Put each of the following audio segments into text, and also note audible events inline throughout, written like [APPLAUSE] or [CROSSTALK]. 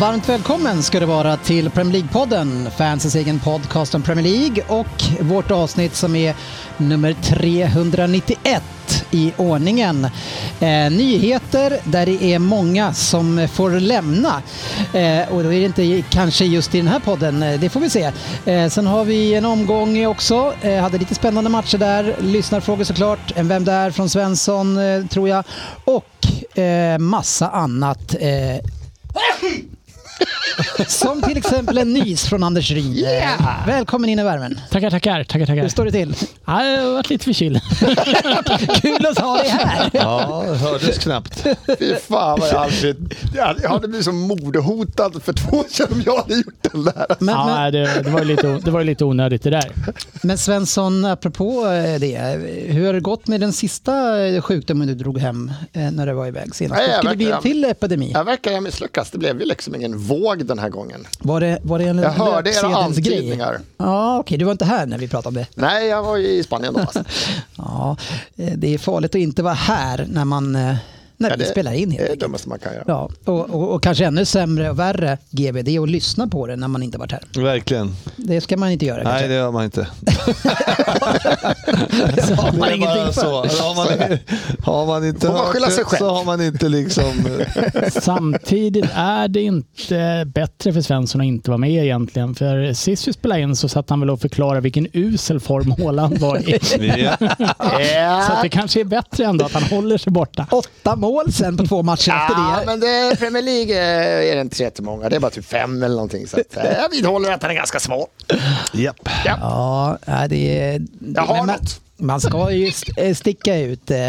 Varmt välkommen ska det vara till Premier League-podden, fansens egen podcast om Premier League och vårt avsnitt som är nummer 391 i ordningen. Eh, nyheter där det är många som får lämna eh, och då är det inte kanske just i den här podden, eh, det får vi se. Eh, sen har vi en omgång också, eh, hade lite spännande matcher där, lyssnarfrågor såklart, en Vem där från Svensson eh, tror jag och eh, massa annat. Eh, som till exempel en nys från Anders Ryn. Eh, Välkommen in i värmen. Tackar, tackar, tackar, tackar. Hur står det till? Ja, jag har varit lite förkyld. [LAUGHS] Kul att ha dig här. Ja, det hördes knappt. Fy fan vad jag aldrig... Jag hade blivit som mordhotad för två år sedan om jag hade gjort den där. Men, Ja, men, det, det, var ju lite, det var lite onödigt det där. men Svensson, apropå eh, det. Hur har det gått med den sista eh, sjukdomen du drog hem eh, när du var iväg senast? Nej, Det jag skulle bli en verkar- till epidemi. Jag verkar ha misslyckats. Det blev ju liksom ingen våg den här gången. Var det, var det en Jag hörde era antydningar. Ja, okej. Du var inte här när vi pratade om det. Nej, jag var ju i Spanien då. Alltså. [LAUGHS] Ja, eh, det är farligt att inte vara här när man eh, när Ja, vi det spelar in Det helt är det dummaste man kan göra. Ja, och, och, och kanske ännu sämre och värre, GB, det är att lyssna på det när man inte varit här. Verkligen. Det ska man inte göra. Nej, kanske. det gör man inte. [LAUGHS] [LAUGHS] har man Det ingenting för. så. Har man, har man inte Får man hört sig det själv? så har man inte liksom... [LAUGHS] Samtidigt är det inte bättre för Svensson att inte vara med egentligen. För sist vi spelade in så satt han väl och förklarade vilken usel form Haaland var i. Så det kanske är bättre ändå att han håller sig borta. Åtta mål sen på två matcher efter Ja, det. men det, Premier League eh, är det inte så jättemånga. Det är bara typ fem eller någonting. Så att, eh, jag vidhåller att han är ganska små. Japp. Ja, nej, det är... Jag har men något. Man ska ju st- eh, sticka ut. Eh,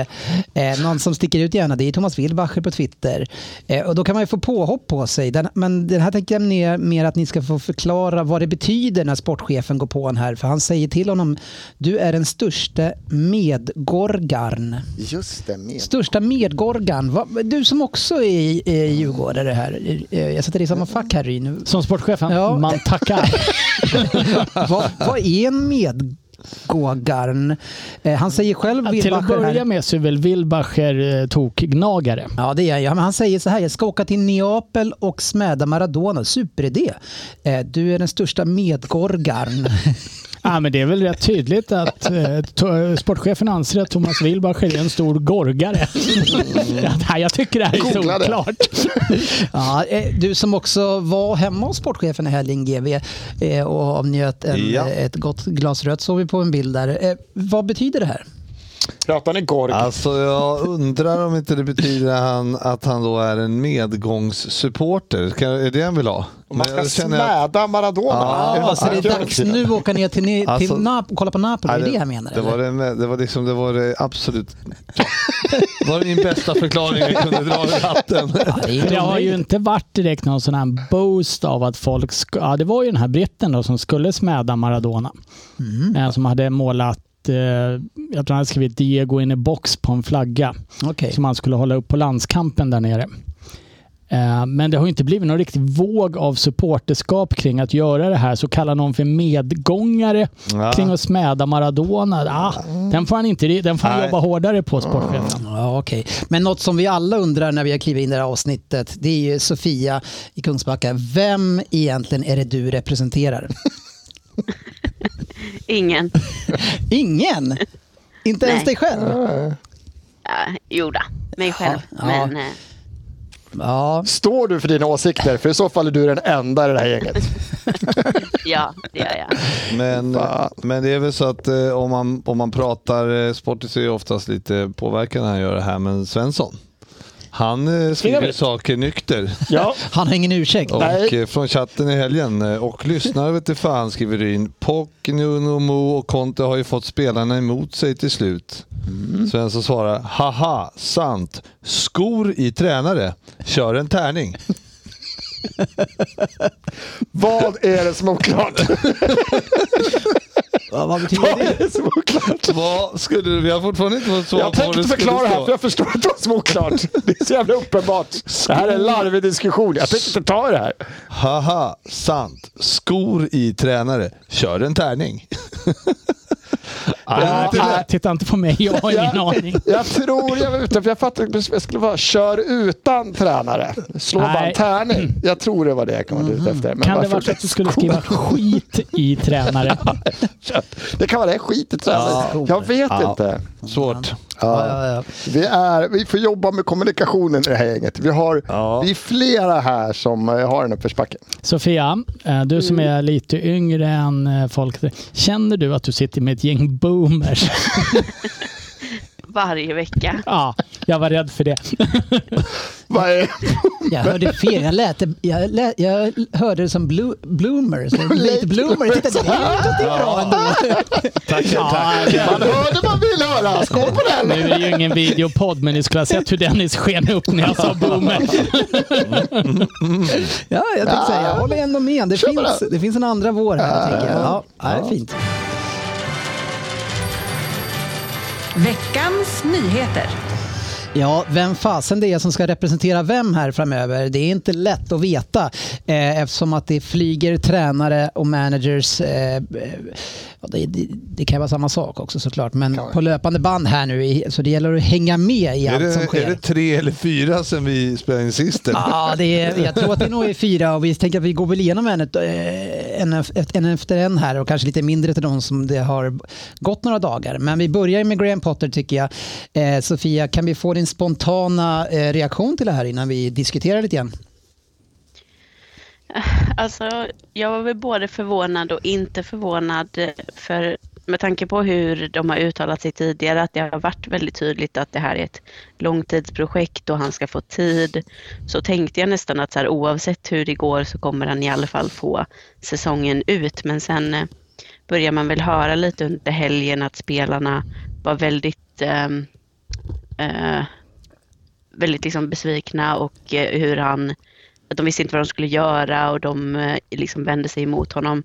eh, någon som sticker ut gärna, det är Thomas Wilbacher på Twitter. Eh, och då kan man ju få påhopp på sig. Den, men den här tänker jag mer, att ni ska få förklara vad det betyder när sportchefen går på en här. För han säger till honom, du är den största medgorgarn. Just det, med. Största medgorgarn. Va- Du som också är, djurgårdare här. Jag sätter dig i samma fack här Ryn. Som sportchefen, Ja. man tackar. [LAUGHS] vad, vad är en medgågarn? Eh, han säger själv, Till att börja här, med så är väl Wilbacher eh, tokgnagare. Ja, det är jag. Men han säger så här, jag ska åka till Neapel och smäda Maradona. Superidé. Eh, du är den största medgårgarn. [LAUGHS] Ja, men det är väl rätt tydligt att eh, sportchefen anser att Thomas Wilbacher är en stor gorgare. ja, nej, jag tycker det här är solklart. ja, eh, du som också var hemma hos sportchefen i helgen, GV, eh, och avnjöt en, Ja. ett gott glas rött, såg vi på en bild där. Eh, vad betyder det här? Pratar ni Gorg? Alltså jag undrar om inte det betyder han, att han då är en medgångssupporter. Kan- Är det han vill ha? Man ska jag känner att- smäda Maradona. Ja, Ja, så det är dags nu att åka ner till, till Alltså- Nap- och kolla på Napoli, är det det han menar? Det var, det, det var liksom, det var [LAUGHS] det absolut... Det var min bästa förklaring jag kunde dra i ratten. Ja, det det har ju inte varit direkt någon sån här boost av att folk... Ja, det var ju den här britten då som skulle smäda Maradona. Eh, som hade målat... Eh, jag tror han hade skrivit Diego in i box på en flagga. Okej. Som han skulle hålla upp på landskampen där nere. Eh, Men det har inte blivit någon riktig våg av supporterskap kring att göra det här. Så kallar någon för medgångare Ja. kring att smäda Maradona. Ah, den får han, inte, den får han Nej. jobba hårdare på, sportchefen. Ja, okej. Men något som vi alla undrar när vi har klivit in i det här avsnittet, det är ju Sofia i Kungsbacka. Vem egentligen är det du representerar? [LAUGHS] Ingen. [LAUGHS] Ingen! Inte ens dig själv? Uh, jo då, mig själv. ja. Men eh, Ja, Står du för dina åsikter? För i så fall är du den enda i det här gänget. [LAUGHS] ja, det gör jag. Men, Fan. men det är väl så att eh, om, man, om man pratar, eh, Sportis är ju oftast lite påverkad när han gör det här, men Svensson, Han eh, skriver saker nykter. Ja, [LAUGHS] Han har ingen ursäkt. Och Nej. eh, från chatten i helgen. eh, Och lyssnare vet du fan skriver Ryn. Pock, Nuno, Mo och Conte har ju fått spelarna emot sig till slut. Svensson svarar. Haha, sant. Skor i tränare. Kör en tärning. [LAUGHS] vad är det som är oklart? [LAUGHS] Vad, vad betyder det? det som är oklart? Vad skulle du? Vi har fortfarande inte fått svar Jag på vad tänkte det skulle förklara här stå. för jag förstår inte vad som är oklart. Det är så jävla uppenbart. Det här är en larvig diskussion. Jag tänkte inte ta det här. Haha, sant. Skor i tränare. Kör en tärning. Ja, det är nej, titta inte på mig, jag har ingen aning. Jag tror jag var ute, för jag fattade att det skulle vara kör utan tränare. Slå bara en Nej. tärning. Jag tror det var det jag kom ute efter. Men Kan det vara så att du skulle skriva skit i tränare? [LAUGHS] Det kan vara det, skit i tränare. Jag vet inte. Svårt. Ja, ja, ja. Vi, är, vi får jobba med kommunikationen i det här gänget. Vi, har, Ja. vi är flera här som eh, har en uppförsbacke. Sofia, eh, du som är lite yngre än eh, folk. Känner du att du sitter med ett gäng boomers? [LAUGHS] Varje vecka. [LAUGHS] Ja, jag var rädd för det. [LAUGHS] Vad är Jag hörde fel. Jag, lät, jag, lät, jag hörde det som blo, bloomer. Så late bloomer. Titta, det är bra ändå. Ja, Man hörde man vill höra. Skål på den! nu är det ju ingen videopodd, men ni skulle ha sett hur Dennis sken upp när jag sa boomer. Ja, jag tänkte säga, jag håller ändå med. Det finns, det finns en andra vår här. tänker jag. Ja, ja, det är fint. Veckans nyheter. Ja, vem fasen det är som ska representera vem här framöver, det är inte lätt att veta eh, eftersom att det flyger tränare och managers. Eh, eh, det, det, det kan vara samma sak också såklart, men på löpande band här nu, så det gäller att hänga med i Är allt som det, sker. är det tre eller fyra sen vi spelade in sist? Ja, det är, jag tror att det nog är fyra och vi tänker att vi går väl igenom en, eh, en, en efter en här och kanske lite mindre till de som det har gått några dagar. Men vi börjar med Graham Potter tycker jag. Eh, Sofia, kan vi få din spontana eh, reaktion till det här innan vi diskuterar lite grann? [LAUGHS] Alltså, jag var väl både förvånad och inte förvånad eh, för med tanke på hur de har uttalat sig tidigare att det har varit väldigt tydligt att det här är ett långtidsprojekt och han ska få tid så tänkte jag nästan att så här, oavsett hur det går så kommer han i alla fall få säsongen ut men sen eh, börjar man väl höra lite under helgen att spelarna var väldigt ehm, eh, väldigt liksom besvikna och eh, hur han att de visste inte vad de skulle göra och de eh, liksom vände sig emot honom.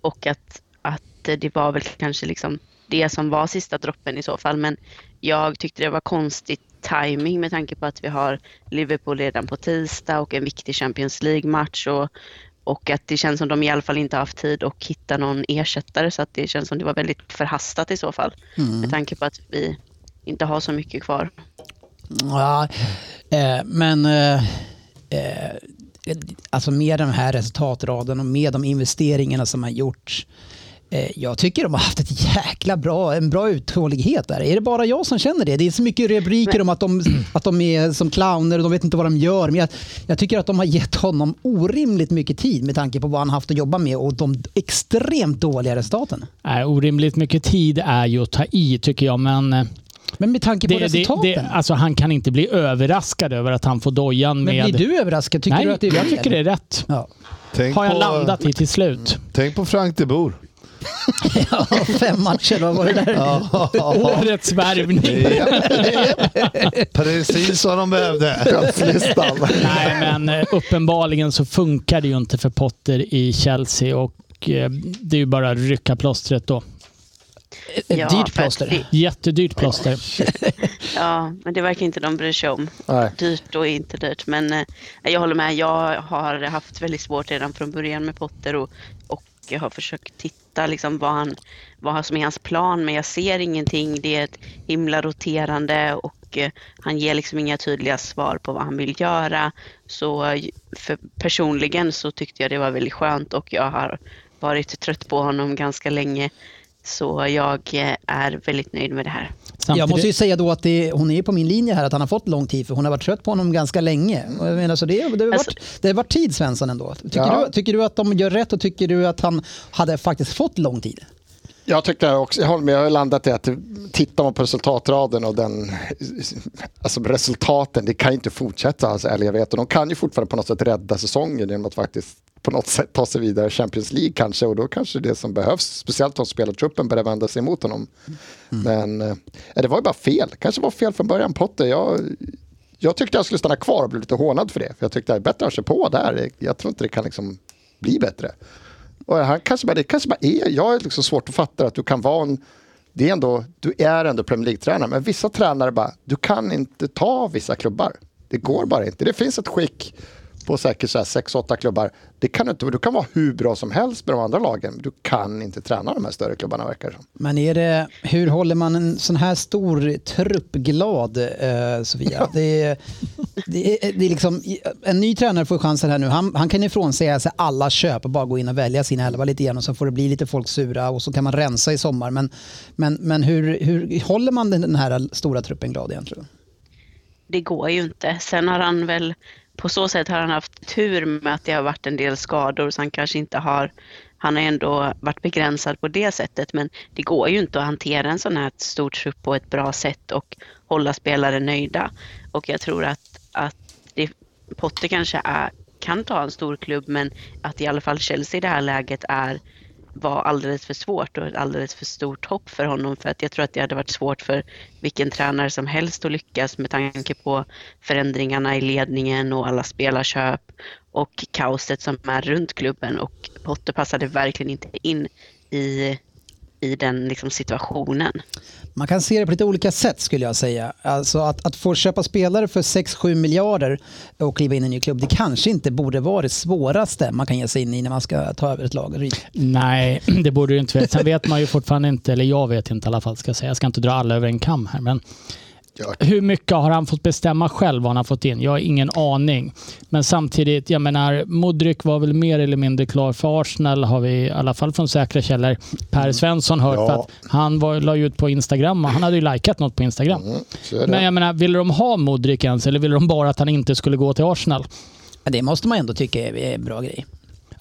Och att, att det var väl kanske liksom det som var sista droppen i så fall. Men jag tyckte det var konstig timing med tanke på att vi har Liverpool redan på tisdag och en viktig Champions League-match. Och, och att det känns som de i alla fall inte har haft tid att hitta någon ersättare så att det känns som det var väldigt förhastat i så fall. Med tanke på att vi inte har så mycket kvar. Ja, eh, men eh, eh, alltså med den här resultatraden och med de investeringarna som har gjorts eh, jag tycker de har haft ett jäkla bra, en bra uthållighet där. Är det bara jag som känner det? Det är så mycket rubriker om att de, att de är som clowner och de vet inte vad de gör. Men jag, jag tycker att de har gett honom orimligt mycket tid med tanke på vad han haft att jobba med och de extremt dåliga resultaten. Nej, orimligt mycket tid är ju att ta i tycker jag, men eh, Men med tanke på det, resultaten. det, alltså, han kan inte bli överraskad över att han får dojan men med... blir du överraskad? Tycker Nej, du att det är jag tycker det är rätt. Ja. Tänk Har jag på, landat i till slut. Tänk på Frank de Boer. [LAUGHS] Ja, fem matcher, vad var det där? Årets värvning. [LAUGHS] Precis vad de behövde. Nej, men eh, uppenbarligen så funkar det ju inte för Potter i Chelsea och eh, det är ju bara att rycka plåstret då. Ett Ja, dyrt plåster. det- Jättedyrt plåster. [LAUGHS] Ja, men det verkar inte de bry sig om. Nej. Dyrt och inte dyrt. Men eh, jag håller med. Jag har haft väldigt svårt redan från början med Potter och, och jag har försökt titta liksom vad, han, vad som är hans plan. Men jag ser ingenting. Det är ett himla roterande och eh, han ger liksom inga tydliga svar på vad han vill göra. Så eh, för personligen så tyckte jag det var väldigt skönt och jag har varit trött på honom ganska länge. Så jag eh, är väldigt nöjd med det här. Jag måste ju Samtidigt, säga då att det, hon är på min linje här att han har fått lång tid för hon har varit trött på honom ganska länge. Jag menar, så det, det, har Alltså- varit, det har varit tid Svensson ändå. Tycker, Ja. du, tycker du att de gör rätt och tycker du att han hade faktiskt fått lång tid? Jag tycker också, jag håller med, jag har landat i att tittar man på resultatraden och den, alltså resultaten, det kan ju inte fortsätta. Alltså, eller jag vet, och de kan ju fortfarande på något sätt rädda säsongen genom att faktiskt på något sätt ta sig vidare Champions League kanske och då kanske det som behövs, speciellt om spelartruppen börjar vända sig emot honom. Men eh, det var ju bara fel, kanske var fel från början Potter. Jag, jag tyckte jag skulle stanna kvar och bli lite hånad för det, för jag tyckte det är bättre att köra på där. Jag tror inte det kan liksom bli bättre. Och han kanske bara, det kanske bara är, jag är liksom svårt att fatta att du kan vara en, det är ändå, du är ändå Premier League-tränare, men vissa tränare bara, du kan inte ta vissa klubbar. Det går bara inte. Det finns ett skick på säkert så här 6-8 klubbar. Det kan du inte, du kan vara hur bra som helst med de andra lagen, men du kan inte träna de här större klubbarna verkar det som. Men är det, hur håller man en sån här stor trupp glad, eh, Sofia? Det är, det, är, det är liksom, en ny tränare får chansen här nu. Han, han kan ifrån säga sig alla köp och bara gå in och välja sin elva lite grann och så får det bli lite folk sura och så kan man rensa i sommar. Men, men, men hur, hur håller man den här stora truppen glad egentligen? Det går ju inte. Sen har han väl på så sätt har han haft tur med att det har varit en del skador så han kanske inte har han har ändå varit begränsad på det sättet men det går ju inte att hantera en sån här stor trupp på ett bra sätt och hålla spelare nöjda. Och jag tror att, att det, Potter kanske är, kan ta en stor klubb men att i alla fall Chelsea i det här läget är var alldeles för svårt och ett alldeles för stort hopp för honom. För att jag tror att det hade varit svårt för vilken tränare som helst att lyckas med tanke på förändringarna i ledningen och alla spelarköp och kaoset som är runt klubben. Och Potter passade verkligen inte in i, i den liksom situationen. Man kan se det på lite olika sätt skulle jag säga. Alltså att, att få köpa spelare för 6-7 miljarder och kliva in i en ny klubb, det kanske inte borde vara det svåraste man kan ge sig in i när man ska ta över ett lag. Nej, [CLEARS THROAT] det borde det inte vara. Sen vet man ju fortfarande inte, eller jag vet inte i alla fall, ska jag säga. Jag ska inte dra alla över en kam här, men hur mycket har han fått bestämma själv vad han har fått in? Jag har ingen aning. Men samtidigt, jag menar, Modric var väl mer eller mindre klar för Arsenal har vi i alla fall från säkra källor Per Svensson hört. Ja. För att han var, la ju ut på Instagram och han hade ju likat något på Instagram. Mm. Men jag menar, ville de ha Modric ens eller ville de bara att han inte skulle gå till Arsenal? Ja, Det måste man ändå tycka är en bra grej.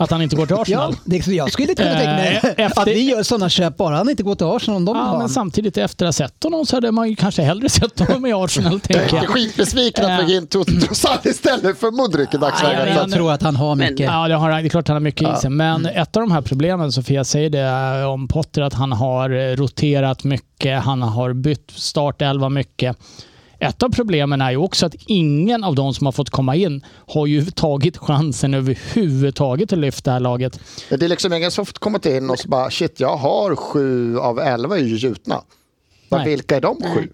Att han inte går till Ja, Arsenal? det, jag skulle inte kunna tänka mig Eh, efter- att vi gör sådana köp bara han inte går till Arsenal om de Ja, men samtidigt efter att ha sett honom så hade man ju kanske hellre sett honom i Arsenal, Jag tänker är jag. skitbesviken att vi gick in Trossard istället för Modric i dagsläget. men jag tror att han har mycket. Ja, det, har, det är klart han har mycket i sig. Men ett av de här problemen, Sofia säger det om Potter, att han har eh, roterat mycket, han har bytt startelva mycket. Ett av problemen är ju också att ingen av de som har fått komma in har ju tagit chansen överhuvudtaget att lyfta det här laget. Det är liksom ingen som fått kommit in och så bara shit, jag har sju av elva är ju gjutna. Men vilka är de sju?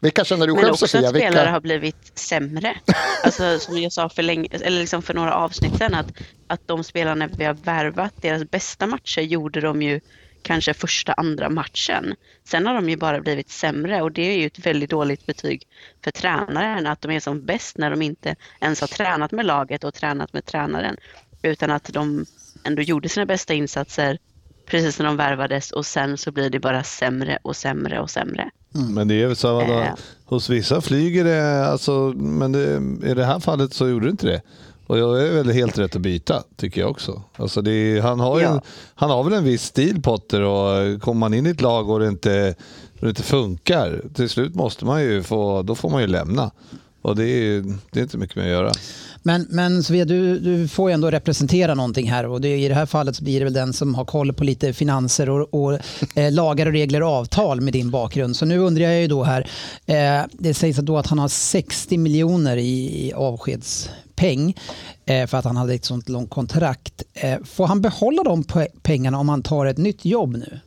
Vilka känner du Men själv också Sofia? att spelare Vilka? har blivit sämre. [LAUGHS] Alltså som jag sa för, länge, eller liksom för några avsnitt sedan att, att de spelarna vi har värvat, deras bästa matcher gjorde de ju kanske första, andra matchen. Sen har de ju bara blivit sämre och det är ju ett väldigt dåligt betyg för tränaren att de är som bäst när de inte ens har tränat med laget och tränat med tränaren. Utan att de ändå gjorde sina bästa insatser precis när de värvades och sen så blir det bara sämre och sämre och sämre. Men det är väl så att Eh. hos vissa flyger det, alltså, men det, i det här fallet så gjorde det inte det. Och jag är väl helt rätt att byta, tycker jag också. Alltså är, han, har Ja. en- han har väl en viss stil Potter och kommer man in i ett lag och det inte, och det inte funkar, till slut måste man ju få, då får man ju lämna. Och det är, det är inte mycket mer att göra. Men, men Sofia, du, du får ju ändå representera någonting här och det, i det här fallet så blir det väl den som har koll på lite finanser och, och eh, lagar och regler och avtal med din bakgrund. Så nu undrar jag ju då här, eh, det sägs att då att han har 60 miljoner i, i avskedspeng eh, för att han hade ett sånt långt kontrakt. Eh, får han behålla de pe- pengarna om han tar ett nytt jobb nu?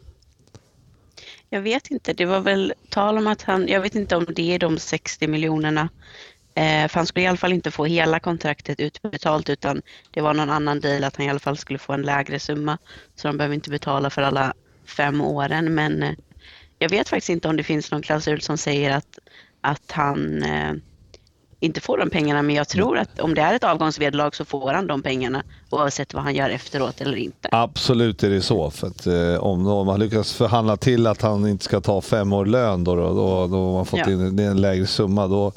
Jag vet inte, det var väl tal om att han, jag vet inte om det är de 60 miljonerna. Eh, för han skulle i alla fall inte få hela kontraktet utbetalt utan det var någon annan deal att han i alla fall skulle få en lägre summa. Så de behöver inte betala för alla fem åren. Men eh, jag vet faktiskt inte om det finns någon klausul som säger att, att han eh, inte får de pengarna. Men jag tror att om det är ett avgångsvederlag så får han de pengarna oavsett vad han gör efteråt eller inte. Absolut är det så. För att, eh, om, om man lyckas förhandla till att han inte ska ta fem år lön då, då, då, då har man fått Ja. in en lägre summa. Då,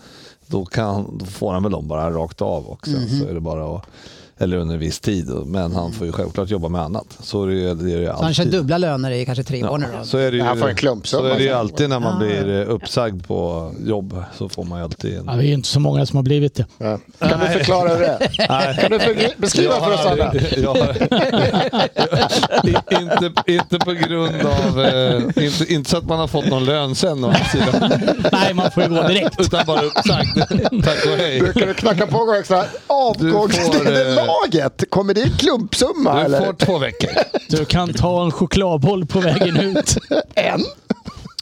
då, kan, då får han väl dem bara rakt av och sen så är det bara att Eller under en viss tid. Men han får ju självklart jobba med annat. Så är det ju, det är det Så han kör dubbla löner i kanske tre år nu då. Så är det ju, Han får en klumpsumma så är det ju alltid när man Ah. blir eh, uppsagd på jobb. Så får man ju alltid en... Ja, vi är ju inte så många som har blivit det. Ja. Kan du förklara hur det är? Kan du för- beskriva för oss alla? [LAUGHS] jag inte, inte på grund av... Eh, inte, inte så att man har fått någon lön sen å andra sidan. Nej, man får ju gå direkt. Utan bara uppsagd. Tack och hej. Brukar du knacka på gång extra? Avgångsnederlaget, kommer det i klumpsumma Du eller? får två veckor. Du kan ta en chokladboll på vägen ut. [LAUGHS] En?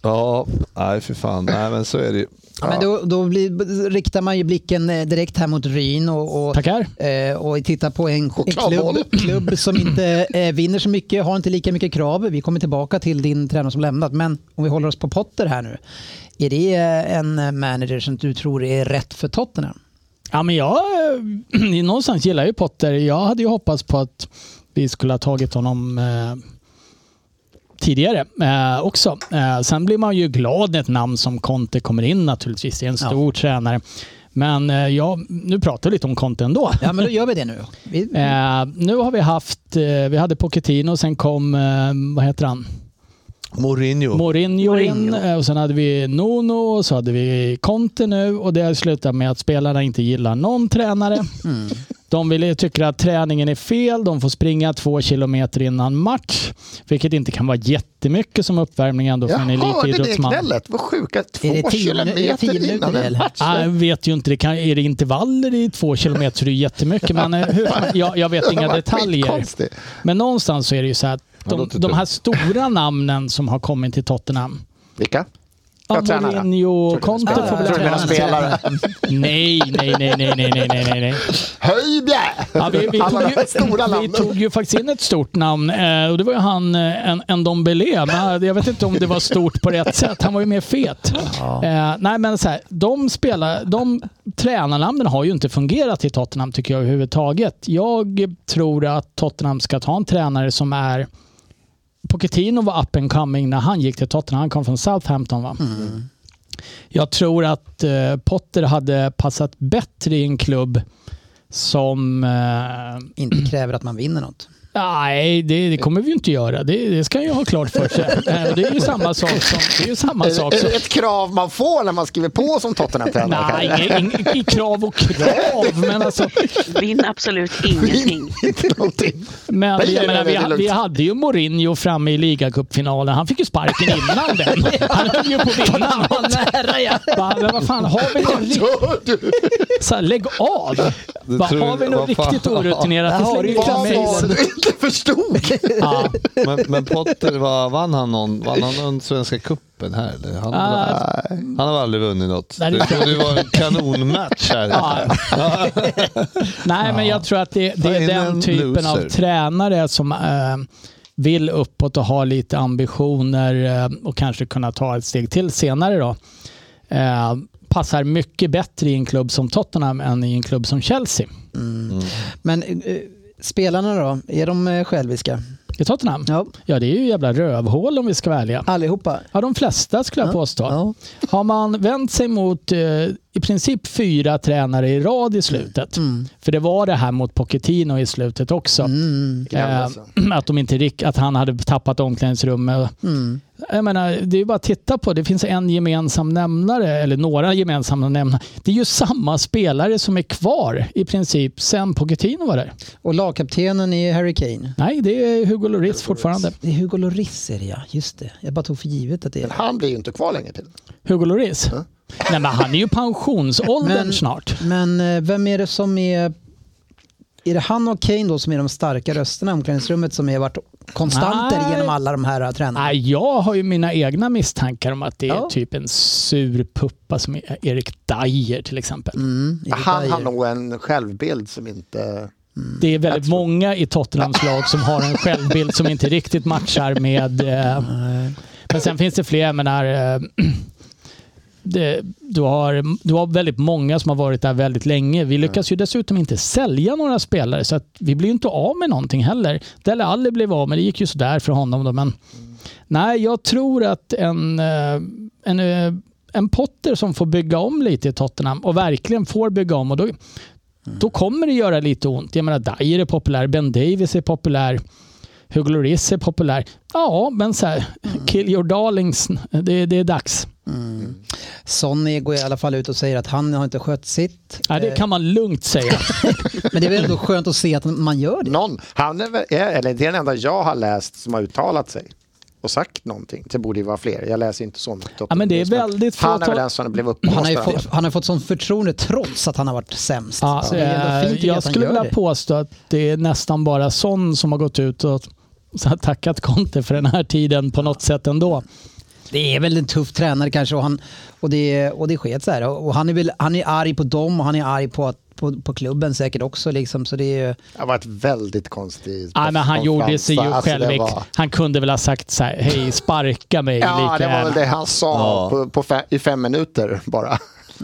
Ja, nej för fan. Nej men så är det ju. Ja, men då, då blir, riktar man ju blicken eh, direkt här mot Ryn och, och, eh, och tittar på en, en klubb, klubb som inte eh, vinner så mycket, har inte lika mycket krav. Vi kommer tillbaka till din tränare som lämnat, men om vi håller oss på Potter här nu. Är det eh, en manager som du tror är rätt för Tottenham? Ja, men jag eh, [CLEARS THROAT] någonstans gillar ju Potter. Jag hade ju hoppats på att vi skulle ha tagit honom eh, tidigare eh, också. Eh, sen blir man ju glad när ett namn som Conte kommer in naturligtvis. Det är en Ja. stor tränare. Men eh, ja, nu pratar vi lite om Conte ändå. Ja, men då gör vi det nu. Vi, [LAUGHS] Eh, nu har vi haft, eh, vi hade Pochettino och sen kom, vad heter han? Mourinho. Mourinho in eh, och sen hade vi Nuno och så hade vi Conte nu och det har slutat med att spelarna inte gillar någon tränare. De vill, tycker att träningen är fel, de får springa två kilometer innan match, vilket inte kan vara jättemycket som uppvärmning ändå för en Jaha, det är det elitidrottsman. Vad sjuka. Två är det tio, är det kilometer tio minuter innan det, en match. Ah, Jag vet ju inte, det kan, är det intervaller i två kilometer så är det jättemycket. Men eh, hur, jag, jag vet Det inga detaljer. Men någonstans så är det ju så här att de, de här stora [LAUGHS] namnen som har kommit till Tottenham. Vilka? Ja, Mourinho, Conte får väl träna. spelare. [LAUGHS] Nej, nej, nej, nej, nej, nej, nej, nej. Höjbje! Ja, vi, vi, tog ju, vi tog ju faktiskt in ett stort namn eh, och det var ju han eh, en Ndombele. Men jag vet inte om det var stort på rätt sätt. Han var ju mer fet. Ja. Eh, nej, men så här, de, spelar, de tränarnamnen har ju inte fungerat i Tottenham tycker jag överhuvudtaget. Jag tror att Tottenham ska ta en tränare som är Pochettino var up and coming när han gick till Tottenham. Han kom från Southampton va? Jag tror att eh, Potter hade passat bättre i en klubb som... Eh, inte kräver att man vinner något. Nej, det, det kommer vi inte göra. Det, det ska jag ha klart för sig. [LAUGHS] Eh, det är ju samma sak som... Det är ju samma sak Är som ett krav man får när man skriver på som Tottenham-tränare? Nej, ing, [LAUGHS] krav och krav. Men, alltså, Vinn absolut ingenting. Någonting. men jag menar, vi, vi hade ju Mourinho framme i ligacupfinalen. Han fick ju sparken innan den. [LAUGHS] Han höll ju på att vinna något. Nära ja. Men vad fan, har vi någon så här, lägg av! Tror- har vi något riktigt orutinerat? Där har du ju inte [LAUGHS] förstod? Ja. Men, men Potter, var, vann han någon? Vann han någon Svenska cupen här? Eller? Han, Ah, han har aldrig vunnit något. Nej, det Det tror trodde det var en kanonmatch här. Ja. [LAUGHS] Nej, men jag tror att det, det är den en typen av loser. tränare som eh, vill uppåt och ha lite ambitioner eh, och kanske kunna ta ett steg till senare. Då. Eh, passar mycket bättre i en klubb som Tottenham än i en klubb som Chelsea. Men eh, spelarna då, är de eh, själviska? I Tottenham? Ja, Ja, det är ju jävla rövhål om vi ska välja. allihopa. Ja, de flesta skulle jag Ja, påstå. ja. Har man vänt sig mot eh, i princip fyra tränare i rad i slutet, Mm. för det var det här mot Pochettino i slutet också, Mm. Eh, alltså. [CLEARS THROAT] att, de inte, att han hade tappat omklädningsrummet. Mm. Jag menar, det är bara att titta på, det finns en gemensam nämnare, eller några gemensamma nämnare. Det är ju samma spelare som är kvar i princip sen Pochettino var där. Och lagkaptenen är Harry Kane. Nej, det är Hugo Lloris fortfarande. Det är Hugo Lloris är det ja, just det. Jag bara tog för givet att det är Men han blir ju inte kvar länge till. Hugo Lloris? Ja. Nej, men han är ju pensionsåldern Men- snart. Men eh, vem är det som är... Är det han och Kane då som är de starka rösterna i omklädningsrummet som har varit konstanter Nej. genom alla de här eh, tränarna? Nej, jag har ju mina egna misstankar om att det är Ja. typ en sur puppa som är Erik Dyer till exempel. Mm, Erik Han Dyer. har nog en självbild som inte... Det är väldigt många i Tottenhams lag som har en självbild som inte riktigt matchar med... Eh, men sen finns det fler, jag menar... Eh, det, du, har, du har väldigt många som har varit där väldigt länge. Vi lyckas ju dessutom inte sälja några spelare så att vi blir inte av med någonting heller. Dele Alli blev av, men det gick ju sådär för honom. Då, men Nej, jag tror att en, eh, en, eh, en Potter som får bygga om lite i Tottenham och verkligen får bygga om och då, då kommer det göra lite ont. Jag menar, Dyer är populär, Ben Davis är populär, Hugo Lloris är populär. Ja, men så här, kill your darlings, det, det är dags. Sonny går i alla fall ut och säger att han har inte skött sitt. Ja, det kan man lugnt säga. [LAUGHS] Men det är väl ändå skönt att se att man gör det. Någon, han är, väl- eller det är den enda jag har läst som har uttalat sig och sagt någonting. Det borde ju vara fler. Jag läser inte så mycket. Ja, men det är väldigt få Han är väl den som blev Han har ju uppblåst. fått, han har fått sån förtroende trots att han har varit sämst. Ja, så det är ändå eh, fint jag han skulle vilja det. påstå att det är nästan bara Son som har gått ut och så har tackat Conte för den här tiden på något sätt ändå. Det är väl en tuff tränare kanske och, han, och, det, och det sker så här. Och han är, väl, han är arg på dem och han är arg på, att- på, på klubben säkert också. Liksom. Så det är, Det var ett väldigt konstigt Nej, men han gjorde sig ju Alltså, det själv. var- Han kunde väl ha sagt så här, hej sparka mig [LAUGHS] Ja, lika det var väl gärna." det han sa Ja. på, på fe, i fem minuter bara.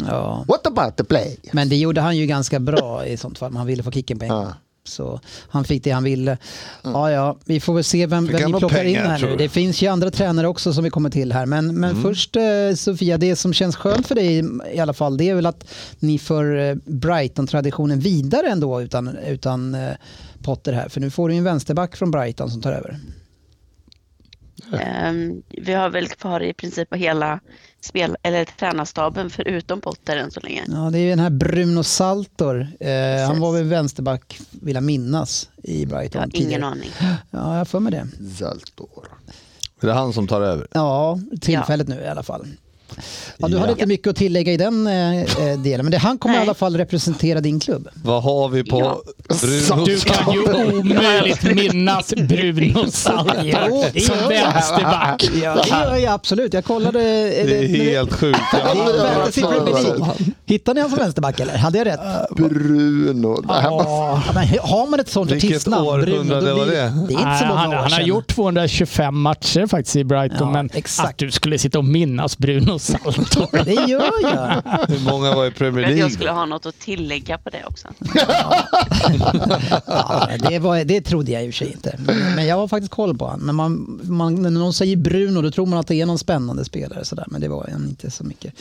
ja. What about the play? Men det gjorde han ju ganska bra i sånt fall. men Han ville få kicken på en gång. Ja. Så han fick det han ville. Ja, ja, vi får väl se vem, vem några plockar in pengar, här tror nu. Det finns ju andra tränare också som vi kommer till här. Men, men först eh, Sofia, det som känns skönt för dig i alla fall, det är väl att ni för eh, Brighton-traditionen vidare ändå utan, utan eh, Potter här. För nu får du ju en vänsterback från Brighton som tar över. Ehm, vi har väl kvar i princip hela spel, eller tränarstaben förutom Potter än så länge. Ja, det är ju den här Bruno Saltor. Eh, han var väl vänsterback, vill jag minnas, i Brighton. Jag har tidigare. ingen aning. Ja, jag för mig det. Zaltor. Det är han som tar över. Ja, tillfället nu i alla fall. Ja, du hade inte mycket att tillägga i den eh, eh, delen, men det, han kommer i Nej. alla fall representera din klubb. Vad har vi på Ja. Bruno Du kan ju omöjligt [LAUGHS] minnas Bruno det som vänsterback. Ja, det gör jag absolut. Jag kollade... eh, Det är helt sjukt. Det. Hittade ni han som vänsterback eller? Hade jag rätt? Bruno. Det Ja, men har man ett sånt Vilket artistnamn, århundrade Bruno, då var det? Det är inte så många han, år han har sedan. gjort 225 matcher faktiskt i Brighton, men exakt. att du skulle sitta och minnas Bruno Saltor. [LAUGHS] Det gör jag. Hur många var i Premier att jag League? skulle ha något att tillägga på det också. [LAUGHS] Ja, det, var, det trodde jag i och för sig inte. Men, men jag har faktiskt koll på honom. Men man, man, när någon säger Bruno då tror man att det är någon spännande spelare. Sådär. Men det var han inte så mycket.